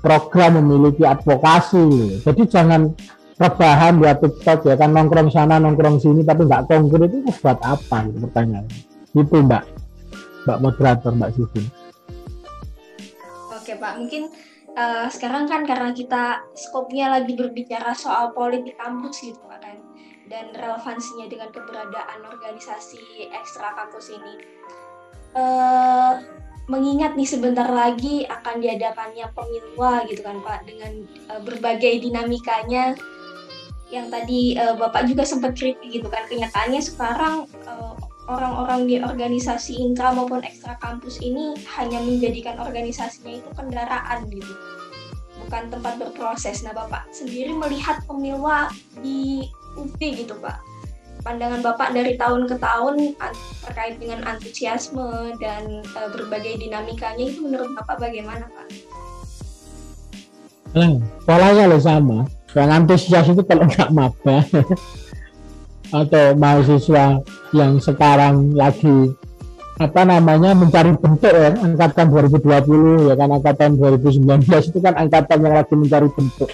program memiliki advokasi gitu. jadi jangan rebahan buat TikTok ya kan nongkrong sana nongkrong sini tapi nggak konkret itu buat apa gitu pertanyaannya itu mbak mbak moderator mbak Siti oke pak mungkin uh, sekarang kan karena kita skopnya lagi berbicara soal politik kampus gitu kan dan relevansinya dengan keberadaan organisasi ekstra kampus ini. Uh, mengingat nih sebentar lagi akan diadakannya pemilwa gitu kan Pak dengan uh, berbagai dinamikanya yang tadi uh, Bapak juga sempat kritik gitu kan kenyataannya sekarang uh, orang-orang di organisasi intra maupun ekstra kampus ini hanya menjadikan organisasinya itu kendaraan gitu bukan tempat berproses nah bapak sendiri melihat pemilwa di UP gitu pak pandangan bapak dari tahun ke tahun terkait dengan antusiasme dan uh, berbagai dinamikanya itu menurut bapak bagaimana pak? Nah, polanya lo sama. Yang antusias itu kalau nggak maba atau mahasiswa yang sekarang lagi apa namanya mencari bentuk ya angkatan 2020 ya kan angkatan 2019 itu kan angkatan yang lagi mencari bentuk.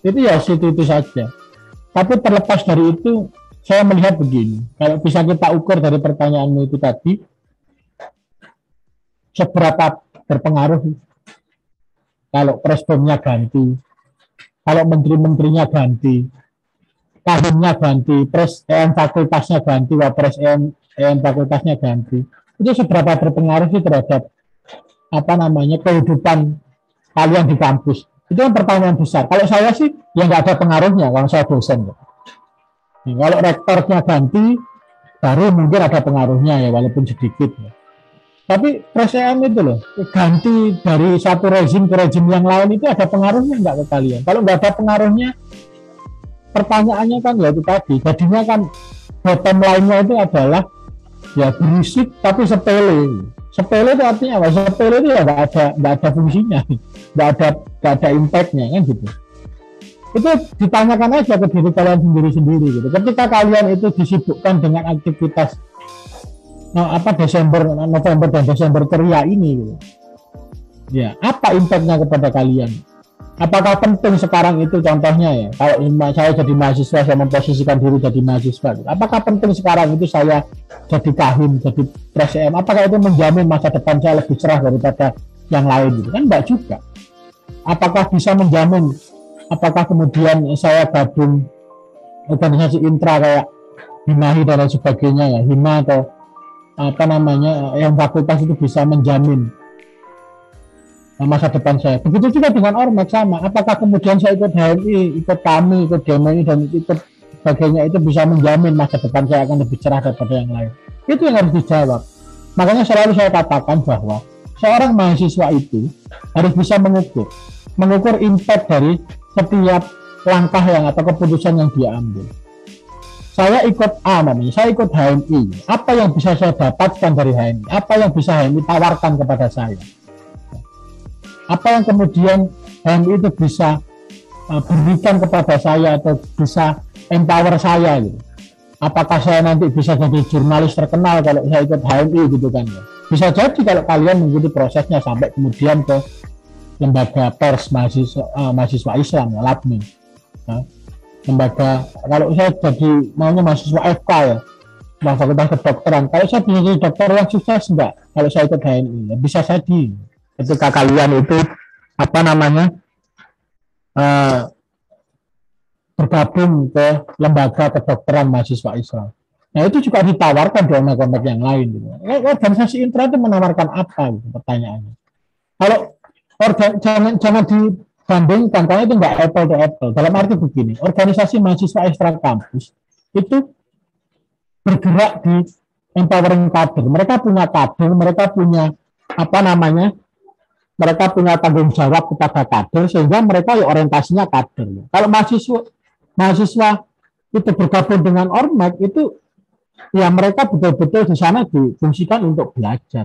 Itu ya situ itu saja. Tapi terlepas dari itu saya melihat begini kalau bisa kita ukur dari pertanyaanmu itu tadi seberapa berpengaruh kalau presbomnya ganti kalau menteri-menterinya ganti tahunnya ganti pres EM fakultasnya ganti wapres EM yang fakultasnya ganti itu seberapa berpengaruh sih terhadap apa namanya kehidupan kalian di kampus? Itu kan pertanyaan besar. Kalau saya sih ya nggak ada pengaruhnya kalau saya dosen kalau rektornya ganti baru mungkin ada pengaruhnya ya walaupun sedikit ya. Tapi PSM itu loh, ganti dari satu rezim ke rezim yang lain itu ada pengaruhnya nggak ke kalian? Kalau nggak ada pengaruhnya, pertanyaannya kan ya itu tadi, jadinya kan bottom line-nya itu adalah ya berisik tapi sepele. Sepele itu artinya apa? Sepele itu ya nggak ada nggak ada fungsinya, nggak ada nggak ada impact-nya kan gitu. Itu ditanyakan aja ke diri kalian sendiri-sendiri gitu. Ketika kalian itu disibukkan dengan aktivitas no, apa Desember, November dan Desember ceria ini gitu. Ya, apa impactnya kepada kalian? Apakah penting sekarang itu contohnya ya? Kalau saya jadi mahasiswa, saya memposisikan diri jadi mahasiswa. Gitu. Apakah penting sekarang itu saya jadi kahim, jadi presm? Apakah itu menjamin masa depan saya lebih cerah daripada yang lain gitu? Kan enggak juga. Apakah bisa menjamin? Apakah kemudian saya gabung organisasi intra kayak Himahi dan lain sebagainya ya, Hima atau apa namanya yang fakultas itu bisa menjamin masa depan saya. Begitu juga dengan ormas sama. Apakah kemudian saya ikut HMI, ikut kami, ikut DMI dan ikut sebagainya itu bisa menjamin masa depan saya akan lebih cerah daripada yang lain? Itu yang harus dijawab. Makanya selalu saya katakan bahwa seorang mahasiswa itu harus bisa mengukur, mengukur impact dari setiap langkah yang atau keputusan yang dia ambil saya ikut A namanya, saya ikut HMI. Apa yang bisa saya dapatkan dari HMI? Apa yang bisa HMI tawarkan kepada saya? Apa yang kemudian HMI itu bisa uh, berikan kepada saya atau bisa empower saya gitu? Apakah saya nanti bisa jadi jurnalis terkenal kalau saya ikut HMI gitu kan ya? Bisa jadi kalau kalian mengikuti prosesnya sampai kemudian ke lembaga pers mahasiswa, uh, mahasiswa Islam ya, LAPMI. Nah, lembaga kalau saya jadi maunya mahasiswa FK ya nah, fakultas kedokteran kalau saya bisa jadi dokter yang sukses enggak kalau saya ikut HNI ya bisa jadi ketika kalian itu apa namanya uh, bergabung ke lembaga kedokteran mahasiswa Islam Nah itu juga ditawarkan di omek-omek yang lain. Gitu. Organisasi intra itu menawarkan apa? Gitu, pertanyaannya. Kalau organ, jangan jangan di bandingkan karena itu enggak apple to apple. Dalam arti begini, organisasi mahasiswa ekstra kampus itu bergerak di empowering kader. Mereka punya kader, mereka punya apa namanya? Mereka punya tanggung jawab kepada kader sehingga mereka ya orientasinya kader. Kalau mahasiswa mahasiswa itu bergabung dengan ormek itu ya mereka betul-betul di sana difungsikan untuk belajar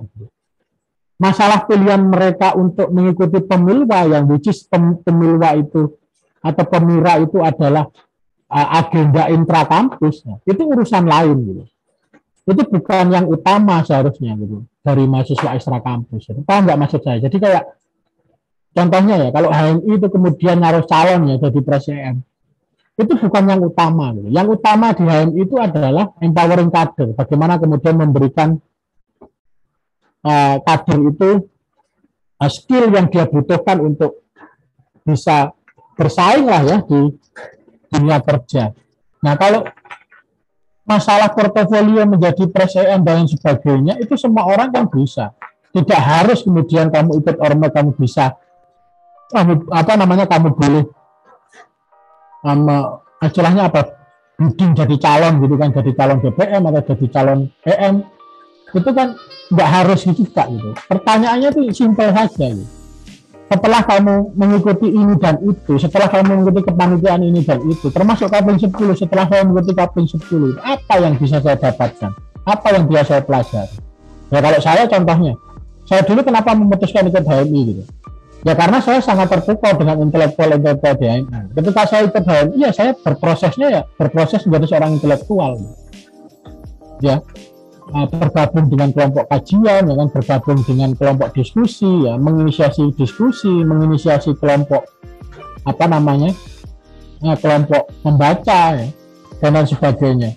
masalah pilihan mereka untuk mengikuti pemilwa yang which is pem, pemilwa itu atau pemira itu adalah uh, agenda intra kampus nah, itu urusan lain gitu. Itu bukan yang utama seharusnya gitu dari mahasiswa ekstra kampus itu paham nggak maksud saya? Jadi kayak contohnya ya kalau HMI itu kemudian naruh calon ya jadi presiden itu bukan yang utama gitu. yang utama di HMI itu adalah empowering kader bagaimana kemudian memberikan uh, itu uh, skill yang dia butuhkan untuk bisa bersaing lah ya di dunia kerja. Nah kalau masalah portofolio menjadi presiden dan sebagainya itu semua orang kan bisa. Tidak harus kemudian kamu ikut orme kamu bisa kamu apa namanya kamu boleh um, istilahnya apa bidding jadi calon gitu kan jadi calon BPM atau jadi calon PM itu kan nggak harus juga gitu. Pertanyaannya tuh simpel saja gitu. Setelah kamu mengikuti ini dan itu, setelah kamu mengikuti kepanitiaan ini dan itu, termasuk kapling 10, setelah saya mengikuti kapling 10, apa yang bisa saya dapatkan? Apa yang bisa saya pelajari? Ya kalau saya contohnya, saya dulu kenapa memutuskan ikut HMI gitu? Ya karena saya sangat terpukau dengan intelektual-intelektual HMI. Ketika saya ikut HMI, ya saya berprosesnya ya berproses menjadi seorang intelektual. Ya, uh, bergabung dengan kelompok kajian, ya kan, bergabung dengan kelompok diskusi, ya, menginisiasi diskusi, menginisiasi kelompok apa namanya, uh, kelompok membaca, ya, dan lain sebagainya.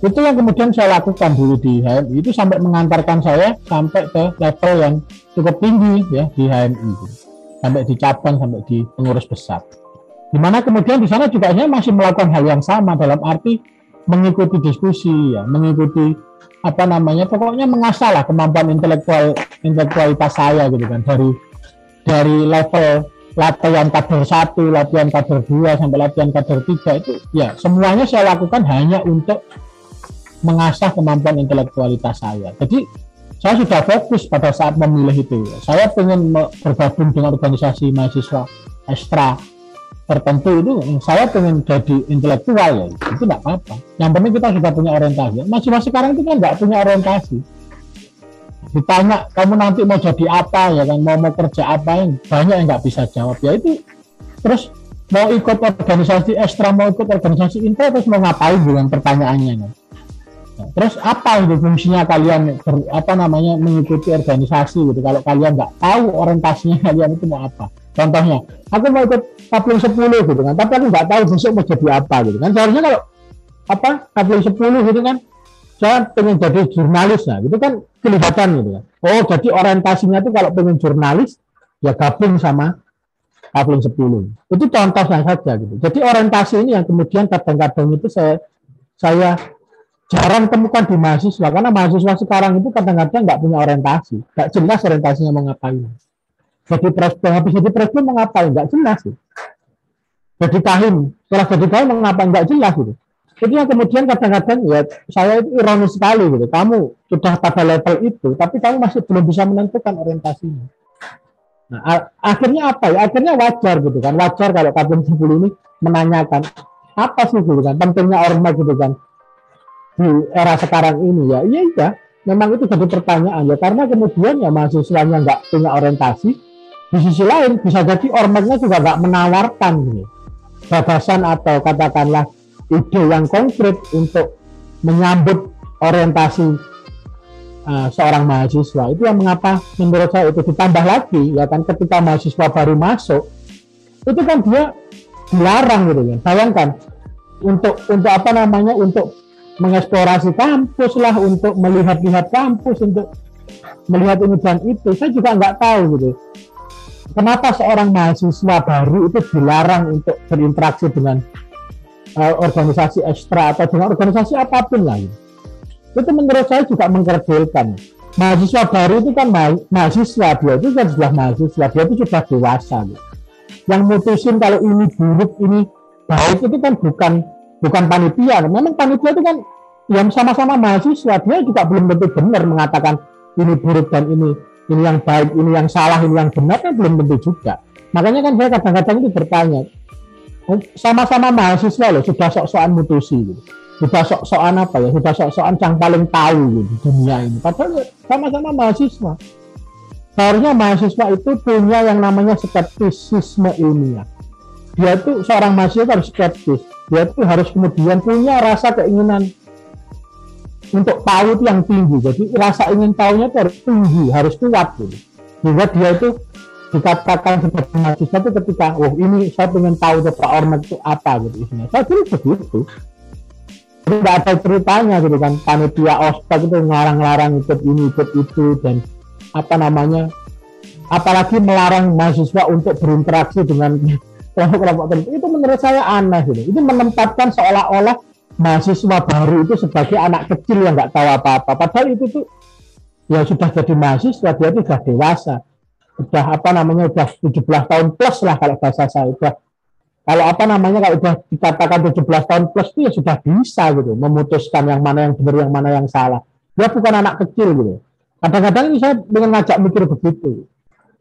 Itu yang kemudian saya lakukan dulu di HMI itu sampai mengantarkan saya sampai ke level yang cukup tinggi ya di HMI, sampai di cabang, sampai di pengurus besar. Di mana kemudian di sana juga saya masih melakukan hal yang sama dalam arti mengikuti diskusi, ya, mengikuti apa namanya pokoknya mengasah lah kemampuan intelektual intelektualitas saya gitu kan dari dari level latihan kader satu, latihan kader dua sampai latihan kader tiga itu ya semuanya saya lakukan hanya untuk mengasah kemampuan intelektualitas saya. Jadi saya sudah fokus pada saat memilih itu. Saya ingin bergabung dengan organisasi mahasiswa ekstra tertentu itu saya pengen jadi intelektual ya. Itu tidak apa-apa. Yang penting kita sudah punya orientasi. Masih-masih sekarang itu kan nggak punya orientasi. Ditanya kamu nanti mau jadi apa ya kan? Mau mau kerja apa yang banyak yang nggak bisa jawab. Ya itu terus mau ikut organisasi ekstra mau ikut organisasi intel terus mau ngapain? Dengan pertanyaannya kan? Terus apa itu fungsinya kalian ber, apa namanya mengikuti organisasi gitu kalau kalian nggak tahu orientasinya [LAUGHS] kalian itu mau apa Contohnya, aku mau ikut kapling 10 gitu kan, tapi aku nggak tahu besok mau jadi apa gitu kan. Seharusnya kalau apa kapling 10 gitu kan, saya pengen jadi jurnalis nah, gitu kan kelihatan gitu kan. Oh, jadi orientasinya tuh kalau pengen jurnalis ya gabung sama kapling 10. Itu contohnya saja gitu. Jadi orientasi ini yang kemudian kadang-kadang itu saya saya jarang temukan di mahasiswa karena mahasiswa sekarang itu kadang-kadang nggak punya orientasi, nggak jelas orientasinya mau ngapain. Jadi presiden habis jadi presiden mengapa enggak jelas sih jadi kahim setelah jadi kahim mengapa enggak jelas gitu jadi yang kemudian kadang-kadang ya saya itu ironis sekali gitu. Kamu sudah pada level itu tapi kamu masih belum bisa menentukan orientasinya. Nah akhirnya apa ya? Akhirnya wajar gitu kan. Wajar kalau kabin 10 ini menanyakan apa sih gitu kan? Pentingnya ormas gitu kan di era sekarang ini ya. Iya iya. Memang itu jadi pertanyaan ya. Karena kemudian ya mahasiswanya nggak punya orientasi di sisi lain bisa jadi ormasnya juga nggak menawarkan gitu, gagasan atau katakanlah ide yang konkret untuk menyambut orientasi uh, seorang mahasiswa. Itu yang mengapa menurut saya itu ditambah lagi ya kan ketika mahasiswa baru masuk itu kan dia dilarang gitu kan bayangkan untuk untuk apa namanya untuk mengeksplorasi kampus lah untuk melihat-lihat kampus untuk melihat ini dan itu saya juga nggak tahu gitu kenapa seorang mahasiswa baru itu dilarang untuk berinteraksi dengan uh, organisasi ekstra atau dengan organisasi apa pun lain. Itu menurut saya juga mengkerdilkan. Mahasiswa baru itu kan ma mahasiswa, dia itu kan sudah mahasiswa, dia itu sudah dewasa. Gitu. Yang mutusin kalau ini buruk, ini baik itu kan bukan bukan panitia. Memang panitia itu kan yang sama-sama mahasiswa, dia juga belum tentu benar mengatakan ini buruk dan ini ini yang baik, ini yang salah, ini yang benar kan belum tentu juga. Makanya kan saya kadang-kadang itu bertanya, oh, sama-sama mahasiswa loh, sudah sok-sokan mutusi gitu. Sudah sok-sokan apa ya, sudah sok-sokan yang paling tahu gitu, di dunia ini. Padahal sama-sama mahasiswa. Seharusnya mahasiswa itu punya yang namanya skeptisisme ilmiah. Dia itu seorang mahasiswa harus skeptis. Dia itu harus kemudian punya rasa keinginan untuk tahu yang tinggi. Jadi rasa ingin tahunya itu harus tinggi, harus kuat gitu. Sehingga dia itu dikatakan sebagai mahasiswa itu ketika, oh ini saya ingin tahu coba ormas itu apa gitu isinya. Saya kira begitu. Tidak ada ceritanya gitu kan, panitia ospek itu ngarang-larang ikut ini, ikut itu, dan apa namanya, apalagi melarang mahasiswa untuk berinteraksi dengan kelompok-kelompok tertentu. Itu menurut saya aneh gitu. Itu menempatkan seolah-olah mahasiswa baru itu sebagai anak kecil yang nggak tahu apa-apa. Padahal itu tuh ya sudah jadi mahasiswa, dia itu sudah dewasa. Sudah apa namanya, sudah 17 tahun plus lah kalau bahasa saya. Sudah, kalau apa namanya, kalau sudah dikatakan 17 tahun plus itu ya sudah bisa gitu, memutuskan yang mana yang benar, yang mana yang salah. Dia bukan anak kecil gitu. Kadang-kadang ini saya ingin ngajak mikir begitu.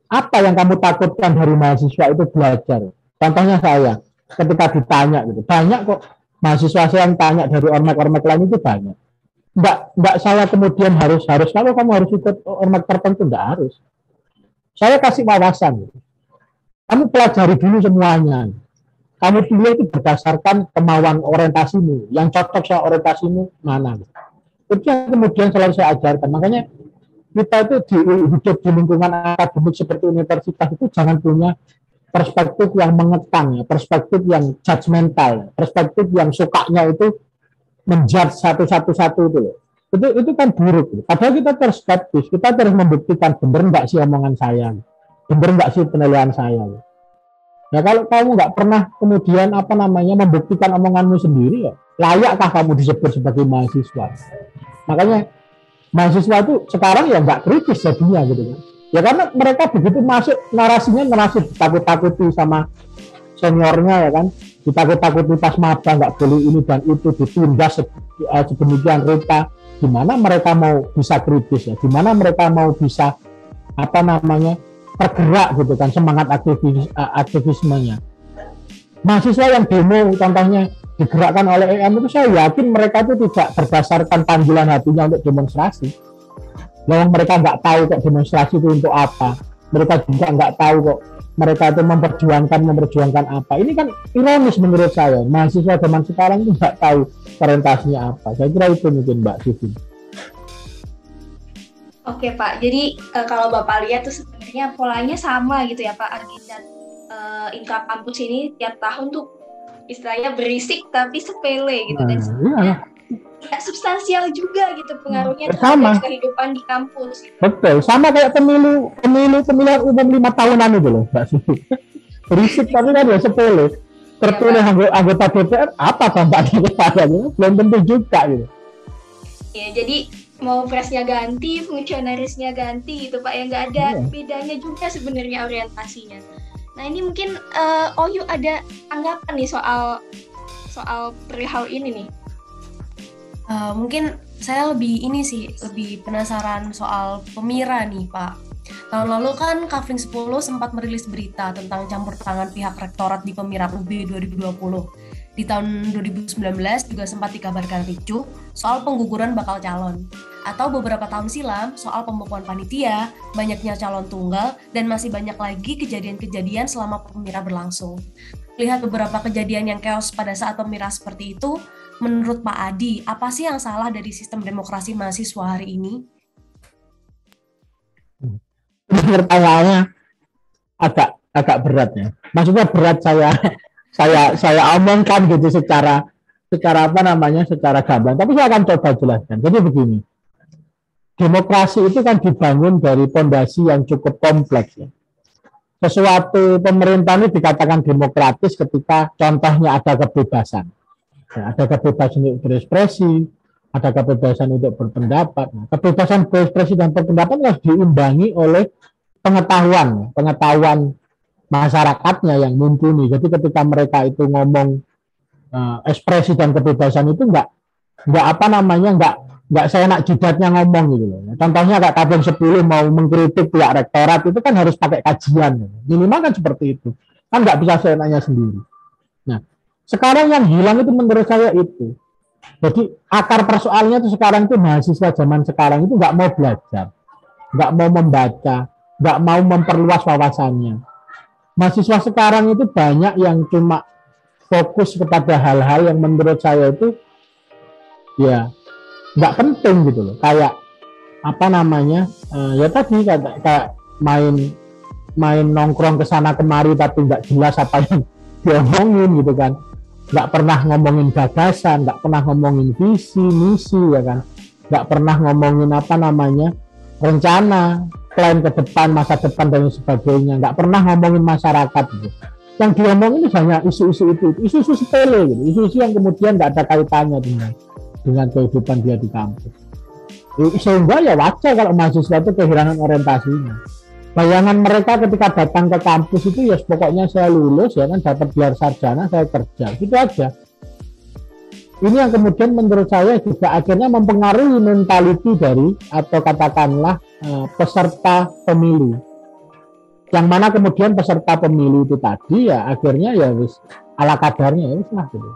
Apa yang kamu takutkan dari mahasiswa itu belajar? Contohnya saya, ketika ditanya gitu, banyak kok mahasiswa saya yang tanya dari ormek-ormek lain itu banyak. Enggak, enggak saya kemudian harus harus kalau kamu harus ikut ormek tertentu enggak harus. Saya kasih wawasan. Kamu pelajari dulu semuanya. Kamu pilih itu berdasarkan kemauan orientasimu. Yang cocok sama orientasimu mana. Itu yang kemudian selalu saya ajarkan. Makanya kita itu di hidup di lingkungan akademik seperti universitas itu jangan punya perspektif yang mengekang, ya, perspektif yang judgmental, ya, perspektif yang sukanya itu menjudge satu-satu-satu itu. Itu itu kan buruk. Padahal kita perspektif, kita terus membuktikan benar nggak sih omongan saya, benar nggak sih penilaian saya. Nah kalau kamu nggak pernah kemudian apa namanya membuktikan omonganmu sendiri ya, layakkah kamu disebut sebagai mahasiswa? Makanya mahasiswa itu sekarang ya nggak kritis jadinya gitu kan Ya karena mereka begitu masuk narasinya narasi ditakut-takuti sama seniornya ya kan, ditakut-takuti pas maba nggak boleh ini dan itu ditindas eh, sedemikian rupa. gimana mereka mau bisa kritis ya, gimana mereka mau bisa apa namanya tergerak gitu kan semangat aktivis aktivismenya. Mahasiswa yang demo contohnya digerakkan oleh EM itu saya yakin mereka itu tidak berdasarkan panggilan hatinya untuk demonstrasi. Yang mereka nggak tahu kok demonstrasi itu untuk apa. Mereka juga nggak tahu kok mereka itu memperjuangkan memperjuangkan apa. Ini kan ironis menurut saya. Mahasiswa zaman sekarang itu nggak tahu orientasinya apa. Saya kira itu mungkin Mbak Sufi. Oke Pak, jadi uh, kalau Bapak lihat tuh sebenarnya polanya sama gitu ya Pak agenda uh, intra kampus ini tiap tahun tuh istilahnya berisik tapi sepele gitu nah, dan iya tidak substansial juga gitu pengaruhnya sama. kehidupan di kampus. Betul, sama kayak pemilu pemilu pemilihan umum lima tahunan itu loh, Mbak Sufi. Berisik tapi kan ya sepele. Terpilih ya, anggota DPR apa dampaknya kepadanya? Belum tentu juga gitu. Ya, jadi mau presnya ganti, fungsionarisnya ganti gitu Pak, ya nggak ada ya. bedanya juga sebenarnya orientasinya. Nah ini mungkin uh, Oyu ada anggapan nih soal soal perihal ini nih Uh, mungkin saya lebih ini sih, lebih penasaran soal Pemira nih Pak. Tahun lalu kan Kavling 10 sempat merilis berita tentang campur tangan pihak rektorat di Pemira UB 2020. Di tahun 2019 juga sempat dikabarkan ricuh soal pengguguran bakal calon. Atau beberapa tahun silam soal pembekuan panitia, banyaknya calon tunggal, dan masih banyak lagi kejadian-kejadian selama Pemira berlangsung. Lihat beberapa kejadian yang chaos pada saat Pemira seperti itu, menurut Pak Adi, apa sih yang salah dari sistem demokrasi mahasiswa hari ini? Pertanyaannya agak agak berat ya. Maksudnya berat saya [LAUGHS] saya saya omongkan gitu secara secara apa namanya secara gamblang. Tapi saya akan coba jelaskan. Jadi begini, demokrasi itu kan dibangun dari pondasi yang cukup kompleks ya. Sesuatu pemerintah ini dikatakan demokratis ketika contohnya ada kebebasan Ya, ada kebebasan untuk berekspresi, ada kebebasan untuk berpendapat. Nah, kebebasan berekspresi dan berpendapat harus diimbangi oleh pengetahuan, pengetahuan masyarakatnya yang mumpuni. Jadi ketika mereka itu ngomong uh, ekspresi dan kebebasan itu enggak enggak apa namanya enggak enggak saya nak jidatnya ngomong gitu loh. Contohnya kayak tabung 10 mau mengkritik pihak rektorat itu kan harus pakai kajian. Minimal kan seperti itu. Kan enggak bisa saya nanya sendiri. Sekarang yang hilang itu menurut saya itu. Jadi akar persoalannya itu sekarang itu mahasiswa zaman sekarang itu nggak mau belajar, nggak mau membaca, nggak mau memperluas wawasannya. Mahasiswa sekarang itu banyak yang cuma fokus kepada hal-hal yang menurut saya itu ya nggak penting gitu loh. Kayak apa namanya uh, ya tadi kayak, kayak main main nongkrong ke sana kemari tapi nggak jelas apa yang [LAUGHS] diomongin gitu kan nggak pernah ngomongin gagasan, nggak pernah ngomongin visi, misi, ya kan, nggak pernah ngomongin apa namanya rencana, plan ke depan, masa depan dan sebagainya, nggak pernah ngomongin masyarakat gitu. Yang diomongin hanya isu-isu itu, isu-isu sepele gitu, isu-isu yang kemudian nggak ada kaitannya dengan dengan kehidupan dia di kampus. Sehingga ya wajar kalau mahasiswa itu kehilangan orientasinya bayangan mereka ketika datang ke kampus itu ya pokoknya saya lulus ya kan dapat gelar sarjana saya kerja. Gitu aja. Ini yang kemudian menurut saya juga akhirnya mempengaruhi mentality dari atau katakanlah uh, peserta pemilu. Yang mana kemudian peserta pemilu itu tadi ya akhirnya ya wis ala kadarnya ya wis lah gitu.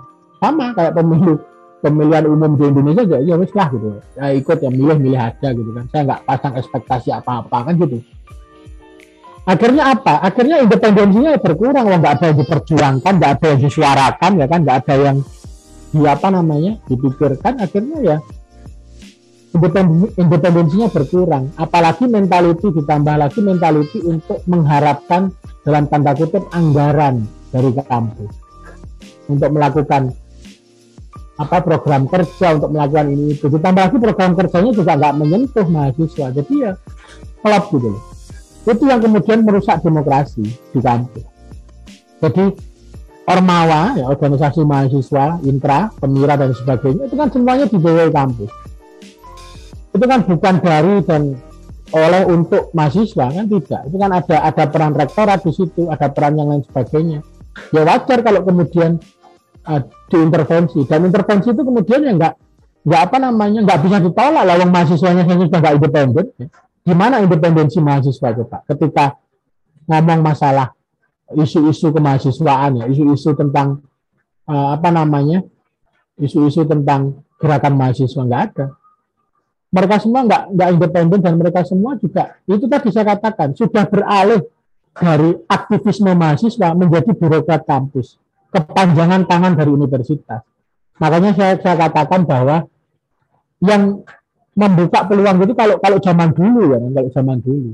Sama kayak pemilu pemilihan umum di Indonesia juga ya wis lah gitu. Ya ikut ya milih milih aja gitu kan. Saya nggak pasang ekspektasi apa apa kan gitu akhirnya apa? Akhirnya independensinya berkurang, nggak ada yang diperjuangkan, nggak ada yang disuarakan, ya kan, nggak ada yang di apa namanya dipikirkan. Akhirnya ya independensinya berkurang. Apalagi mentality ditambah lagi mentality untuk mengharapkan dalam tanda kutip anggaran dari kampus untuk melakukan apa program kerja untuk melakukan ini itu ditambah lagi program kerjanya juga nggak menyentuh mahasiswa jadi ya klub gitu loh itu yang kemudian merusak demokrasi di kampus. Jadi Ormawa, ya, organisasi mahasiswa, intra, pemira dan sebagainya itu kan semuanya di bawah kampus. Itu kan bukan dari dan oleh untuk mahasiswa kan tidak. Itu kan ada ada peran rektorat di situ, ada peran yang lain sebagainya. Ya wajar kalau kemudian uh, diintervensi dan intervensi itu kemudian ya enggak nggak apa namanya nggak bisa ditolak lah, mahasiswanya saja sudah nggak independen. Gimana independensi mahasiswa Pak? Ketika ngomong masalah isu-isu kemahasiswaan ya, isu-isu tentang uh, apa namanya, isu-isu tentang gerakan mahasiswa nggak ada. Mereka semua nggak nggak independen dan mereka semua juga itu tadi saya katakan sudah beralih dari aktivisme mahasiswa menjadi birokrat kampus, kepanjangan tangan dari universitas. Makanya saya, saya katakan bahwa yang membuka peluang itu kalau kalau zaman dulu ya, kalau zaman dulu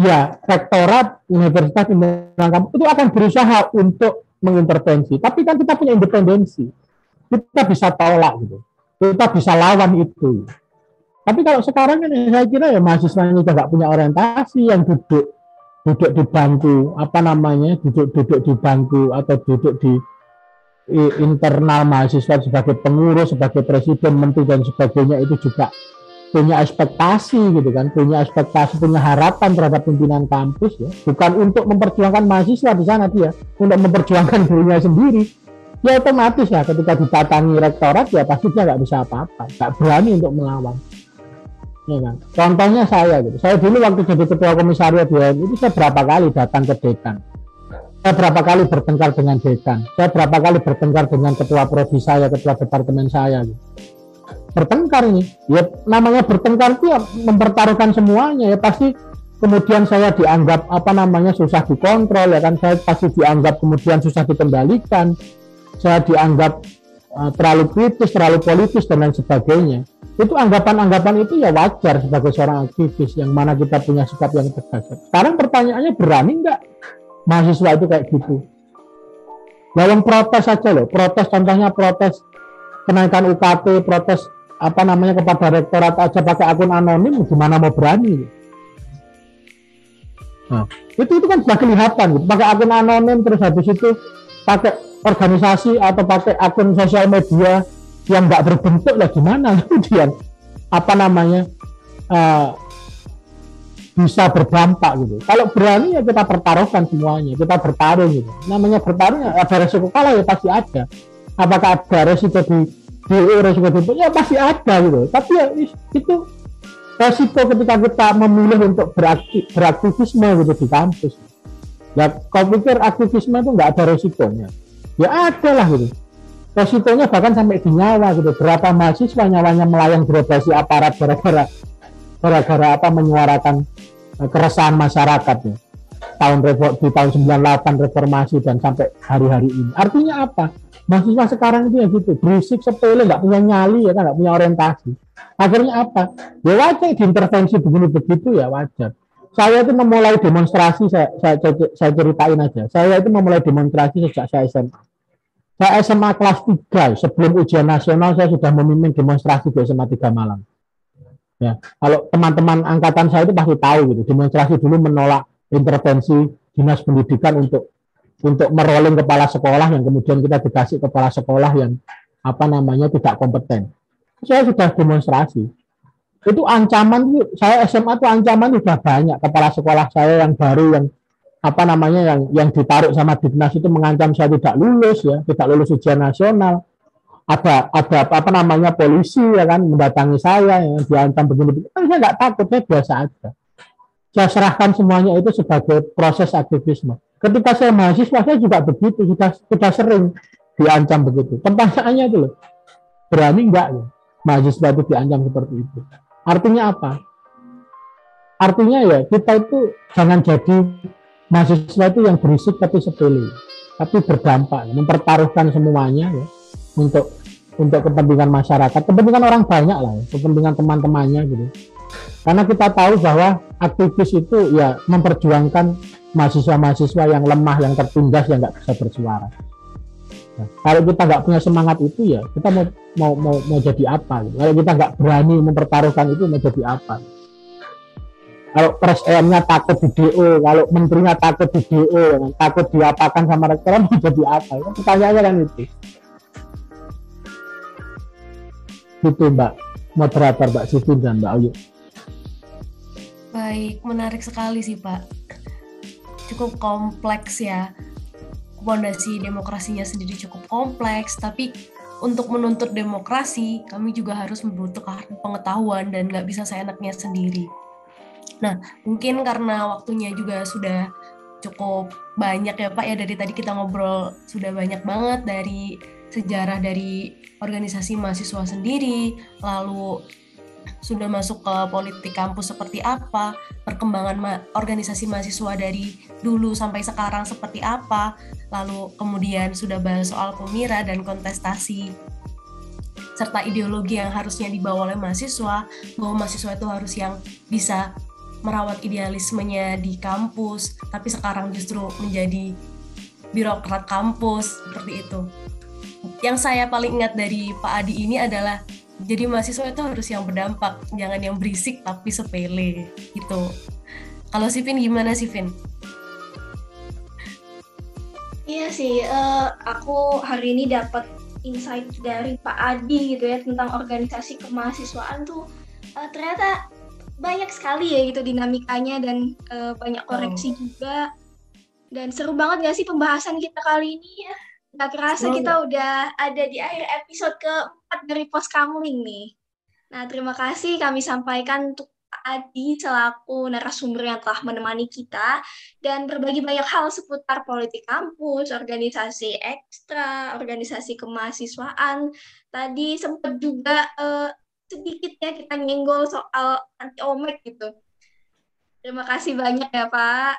ya rektorat universitas itu akan berusaha untuk mengintervensi. Tapi kan kita punya independensi, kita bisa tolak gitu, kita bisa lawan itu. Tapi kalau sekarang kan saya kira ya mahasiswa ini nggak punya orientasi yang duduk duduk di bangku apa namanya duduk duduk di bangku atau duduk di internal mahasiswa sebagai pengurus sebagai presiden menteri dan sebagainya itu juga punya ekspektasi gitu kan, punya ekspektasi, punya harapan terhadap pimpinan kampus ya, bukan untuk memperjuangkan mahasiswa di sana dia, untuk memperjuangkan [LAUGHS] dirinya sendiri. Ya otomatis ya ketika didatangi rektorat ya pasti dia nggak bisa apa-apa, nggak berani untuk melawan. Ya kan? Contohnya saya gitu, saya dulu waktu jadi ketua komisariat ya itu saya berapa kali datang ke dekan, saya berapa kali bertengkar dengan dekan, saya berapa kali bertengkar dengan ketua prodi saya, ketua departemen saya gitu bertengkar ini. Ya namanya bertengkar itu ya mempertaruhkan semuanya. Ya pasti kemudian saya dianggap apa namanya susah dikontrol ya kan? Saya pasti dianggap kemudian susah dikendalikan. Saya dianggap uh, terlalu kritis terlalu politis dan lain sebagainya. Itu anggapan-anggapan itu ya wajar sebagai seorang aktivis yang mana kita punya sikap yang tegas. Sekarang pertanyaannya berani nggak mahasiswa itu kayak gitu? Dalam protes saja loh. Protes contohnya protes kenaikan UKT protes apa namanya kepada rektorat aja pakai akun anonim gimana mau berani nah, itu itu kan sudah kelihatan gitu. pakai akun anonim terus habis itu pakai organisasi atau pakai akun sosial media yang nggak berbentuk lah gimana [LAUGHS] kemudian apa namanya uh, bisa berdampak gitu. Kalau berani ya kita pertaruhkan semuanya, kita bertarung gitu. Namanya bertarung ya ada resiko kalah ya pasti ada. Apakah ada resiko di DO resiko ya pasti ada gitu. Tapi ya itu resiko ketika kita memilih untuk beraktif, beraktivisme gitu di kampus. Ya kau pikir aktivisme itu nggak ada resikonya? Ya ada lah gitu. Resikonya bahkan sampai di nyawa gitu. Berapa mahasiswa nyawanya melayang birokrasi aparat gara-gara gara-gara apa menyuarakan eh, keresahan masyarakat ya. Tahun di tahun 98 reformasi dan sampai hari-hari ini. Artinya apa mahasiswa sekarang itu ya gitu berisik sepele nggak punya nyali ya kan nggak punya orientasi. Akhirnya apa? Ya wajar diintervensi begini begitu ya wajar. Saya itu memulai demonstrasi saya, saya, saya ceritain aja. Saya itu memulai demonstrasi sejak saya SMA saya SMA kelas 3 sebelum ujian nasional saya sudah memimpin demonstrasi di SMA 3 Malang. Ya kalau teman-teman angkatan saya itu pasti tahu gitu demonstrasi dulu menolak intervensi dinas pendidikan untuk untuk merolling kepala sekolah yang kemudian kita dikasih kepala sekolah yang apa namanya tidak kompeten. Saya sudah demonstrasi. Itu ancaman saya SMA itu ancaman sudah banyak kepala sekolah saya yang baru yang apa namanya yang yang ditaruh sama dinas itu mengancam saya tidak lulus ya, tidak lulus ujian nasional. Ada ada apa namanya polisi ya kan mendatangi saya yang diancam begini. Kan saya nggak takut, saya biasa aja. Saya serahkan semuanya itu sebagai proses aktivisme Ketika saya mahasiswa saya juga begitu, sudah sudah sering diancam begitu. Pertanyaannya itu loh, berani enggak ya mahasiswa itu diancam seperti itu? Artinya apa? Artinya ya kita itu jangan jadi mahasiswa itu yang berisik tapi sepele, tapi berdampak, mempertaruhkan semuanya ya untuk untuk kepentingan masyarakat, kepentingan orang banyak lah, ya, kepentingan teman-temannya gitu. Karena kita tahu bahwa aktivis itu ya memperjuangkan mahasiswa-mahasiswa yang lemah, yang tertindas, yang nggak bisa bersuara. Nah, kalau kita nggak punya semangat itu ya kita mau mau mau, mau jadi apa? Gitu. Kalau kita nggak berani mempertaruhkan itu mau jadi apa? Kalau presiden takut di DO, kalau menterinya takut di DO, takut diapakan sama rektor mau jadi apa? Itu pertanyaannya kan itu. Itu Mbak moderator Mbak Siti dan Mbak Ayu. Baik, menarik sekali sih Pak cukup kompleks ya. Fondasi demokrasinya sendiri cukup kompleks, tapi untuk menuntut demokrasi, kami juga harus membutuhkan pengetahuan dan nggak bisa seenaknya sendiri. Nah, mungkin karena waktunya juga sudah cukup banyak ya Pak ya dari tadi kita ngobrol sudah banyak banget dari sejarah dari organisasi mahasiswa sendiri, lalu sudah masuk ke politik kampus seperti apa, perkembangan ma organisasi mahasiswa dari dulu sampai sekarang seperti apa, lalu kemudian sudah bahas soal pemira dan kontestasi serta ideologi yang harusnya dibawa oleh mahasiswa, bahwa mahasiswa itu harus yang bisa merawat idealismenya di kampus, tapi sekarang justru menjadi birokrat kampus seperti itu. Yang saya paling ingat dari Pak Adi ini adalah jadi mahasiswa itu harus yang berdampak, jangan yang berisik tapi sepele gitu. Kalau Sipin gimana Sipin? Iya sih, uh, aku hari ini dapat insight dari Pak Adi gitu ya tentang organisasi kemahasiswaan tuh uh, ternyata banyak sekali ya gitu dinamikanya dan uh, banyak koreksi oh. juga dan seru banget gak sih pembahasan kita kali ini ya? Gak kerasa oh, kita udah ada di akhir episode keempat dari Pos Kamling nih. Nah, terima kasih kami sampaikan untuk Adi selaku narasumber yang telah menemani kita dan berbagi banyak hal seputar politik kampus, organisasi ekstra, organisasi kemahasiswaan. Tadi sempat juga uh, sedikit ya kita nyenggol soal anti omek gitu. Terima kasih banyak ya Pak.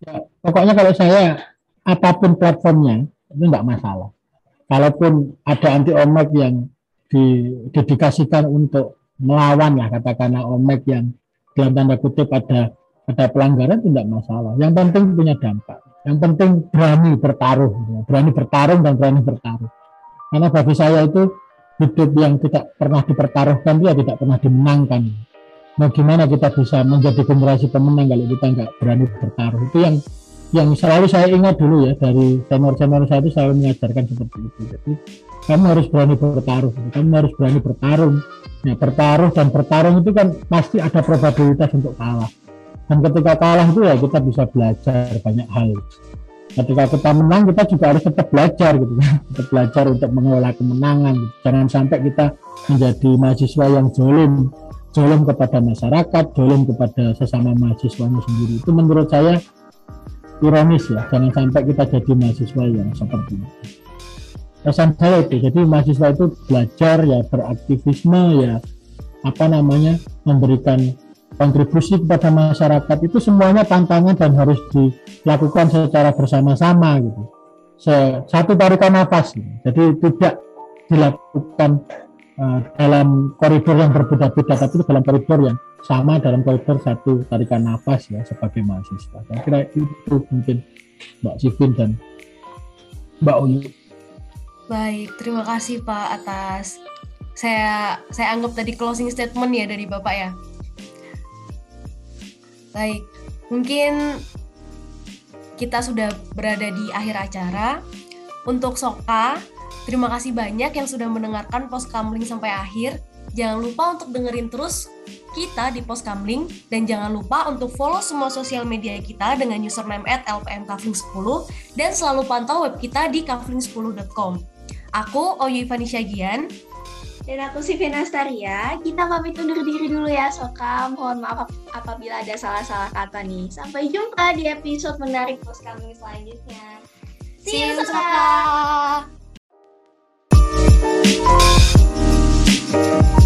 Ya, pokoknya kalau saya apa pun platformnya itu enggak masalah. Kalaupun ada anti omek yang didedikasikan untuk melawan lah katakanlah omek yang dalam tanda kutip ada ada pelanggaran itu tidak masalah. Yang penting punya dampak. Yang penting berani bertaruh, berani bertarung dan berani bertaruh. Karena bagi saya itu hidup yang tidak pernah dipertaruhkan dia tidak pernah dimenangkan. Nah, gimana kita bisa menjadi generasi pemenang kalau kita nggak berani bertaruh? Itu yang yang selalu saya ingat dulu ya dari senior-senior saya itu selalu mengajarkan seperti itu. Jadi kamu harus berani bertaruh, kamu harus berani bertarung. Ya, bertaruh dan bertarung itu kan pasti ada probabilitas untuk kalah. Dan ketika kalah itu ya kita bisa belajar banyak hal. Ketika kita menang kita juga harus tetap belajar gitu kan, [LAUGHS] tetap belajar untuk mengelola kemenangan. Gitu. Jangan sampai kita menjadi mahasiswa yang jolim, jolim kepada masyarakat, jolim kepada sesama mahasiswanya sendiri. Itu menurut saya ironis ya jangan sampai kita jadi mahasiswa yang seperti itu. Pesan saya itu jadi mahasiswa itu belajar ya beraktivisme ya apa namanya memberikan kontribusi kepada masyarakat. Itu semuanya tantangan dan harus dilakukan secara bersama-sama gitu. Satu tarikan nafas gitu. jadi tidak dilakukan uh, dalam koridor yang berbeda-beda tapi dalam koridor yang sama dalam koridor satu tarikan nafas ya sebagai mahasiswa. Saya kira itu mungkin Mbak Sifin dan Mbak Uyu. Baik, terima kasih Pak atas saya saya anggap tadi closing statement ya dari Bapak ya. Baik, mungkin kita sudah berada di akhir acara. Untuk Soka, terima kasih banyak yang sudah mendengarkan post kamling sampai akhir. Jangan lupa untuk dengerin terus kita di Poskamling dan jangan lupa untuk follow semua sosial media kita dengan username at lpmkavling10 dan selalu pantau web kita di kavling10.com. Aku Oyu Ivani Syagian dan aku si Staria. Kita pamit undur diri dulu ya Soka. Mohon maaf apabila ada salah-salah kata nih. Sampai jumpa di episode menarik Poskamling selanjutnya. See you Soka! Thank you.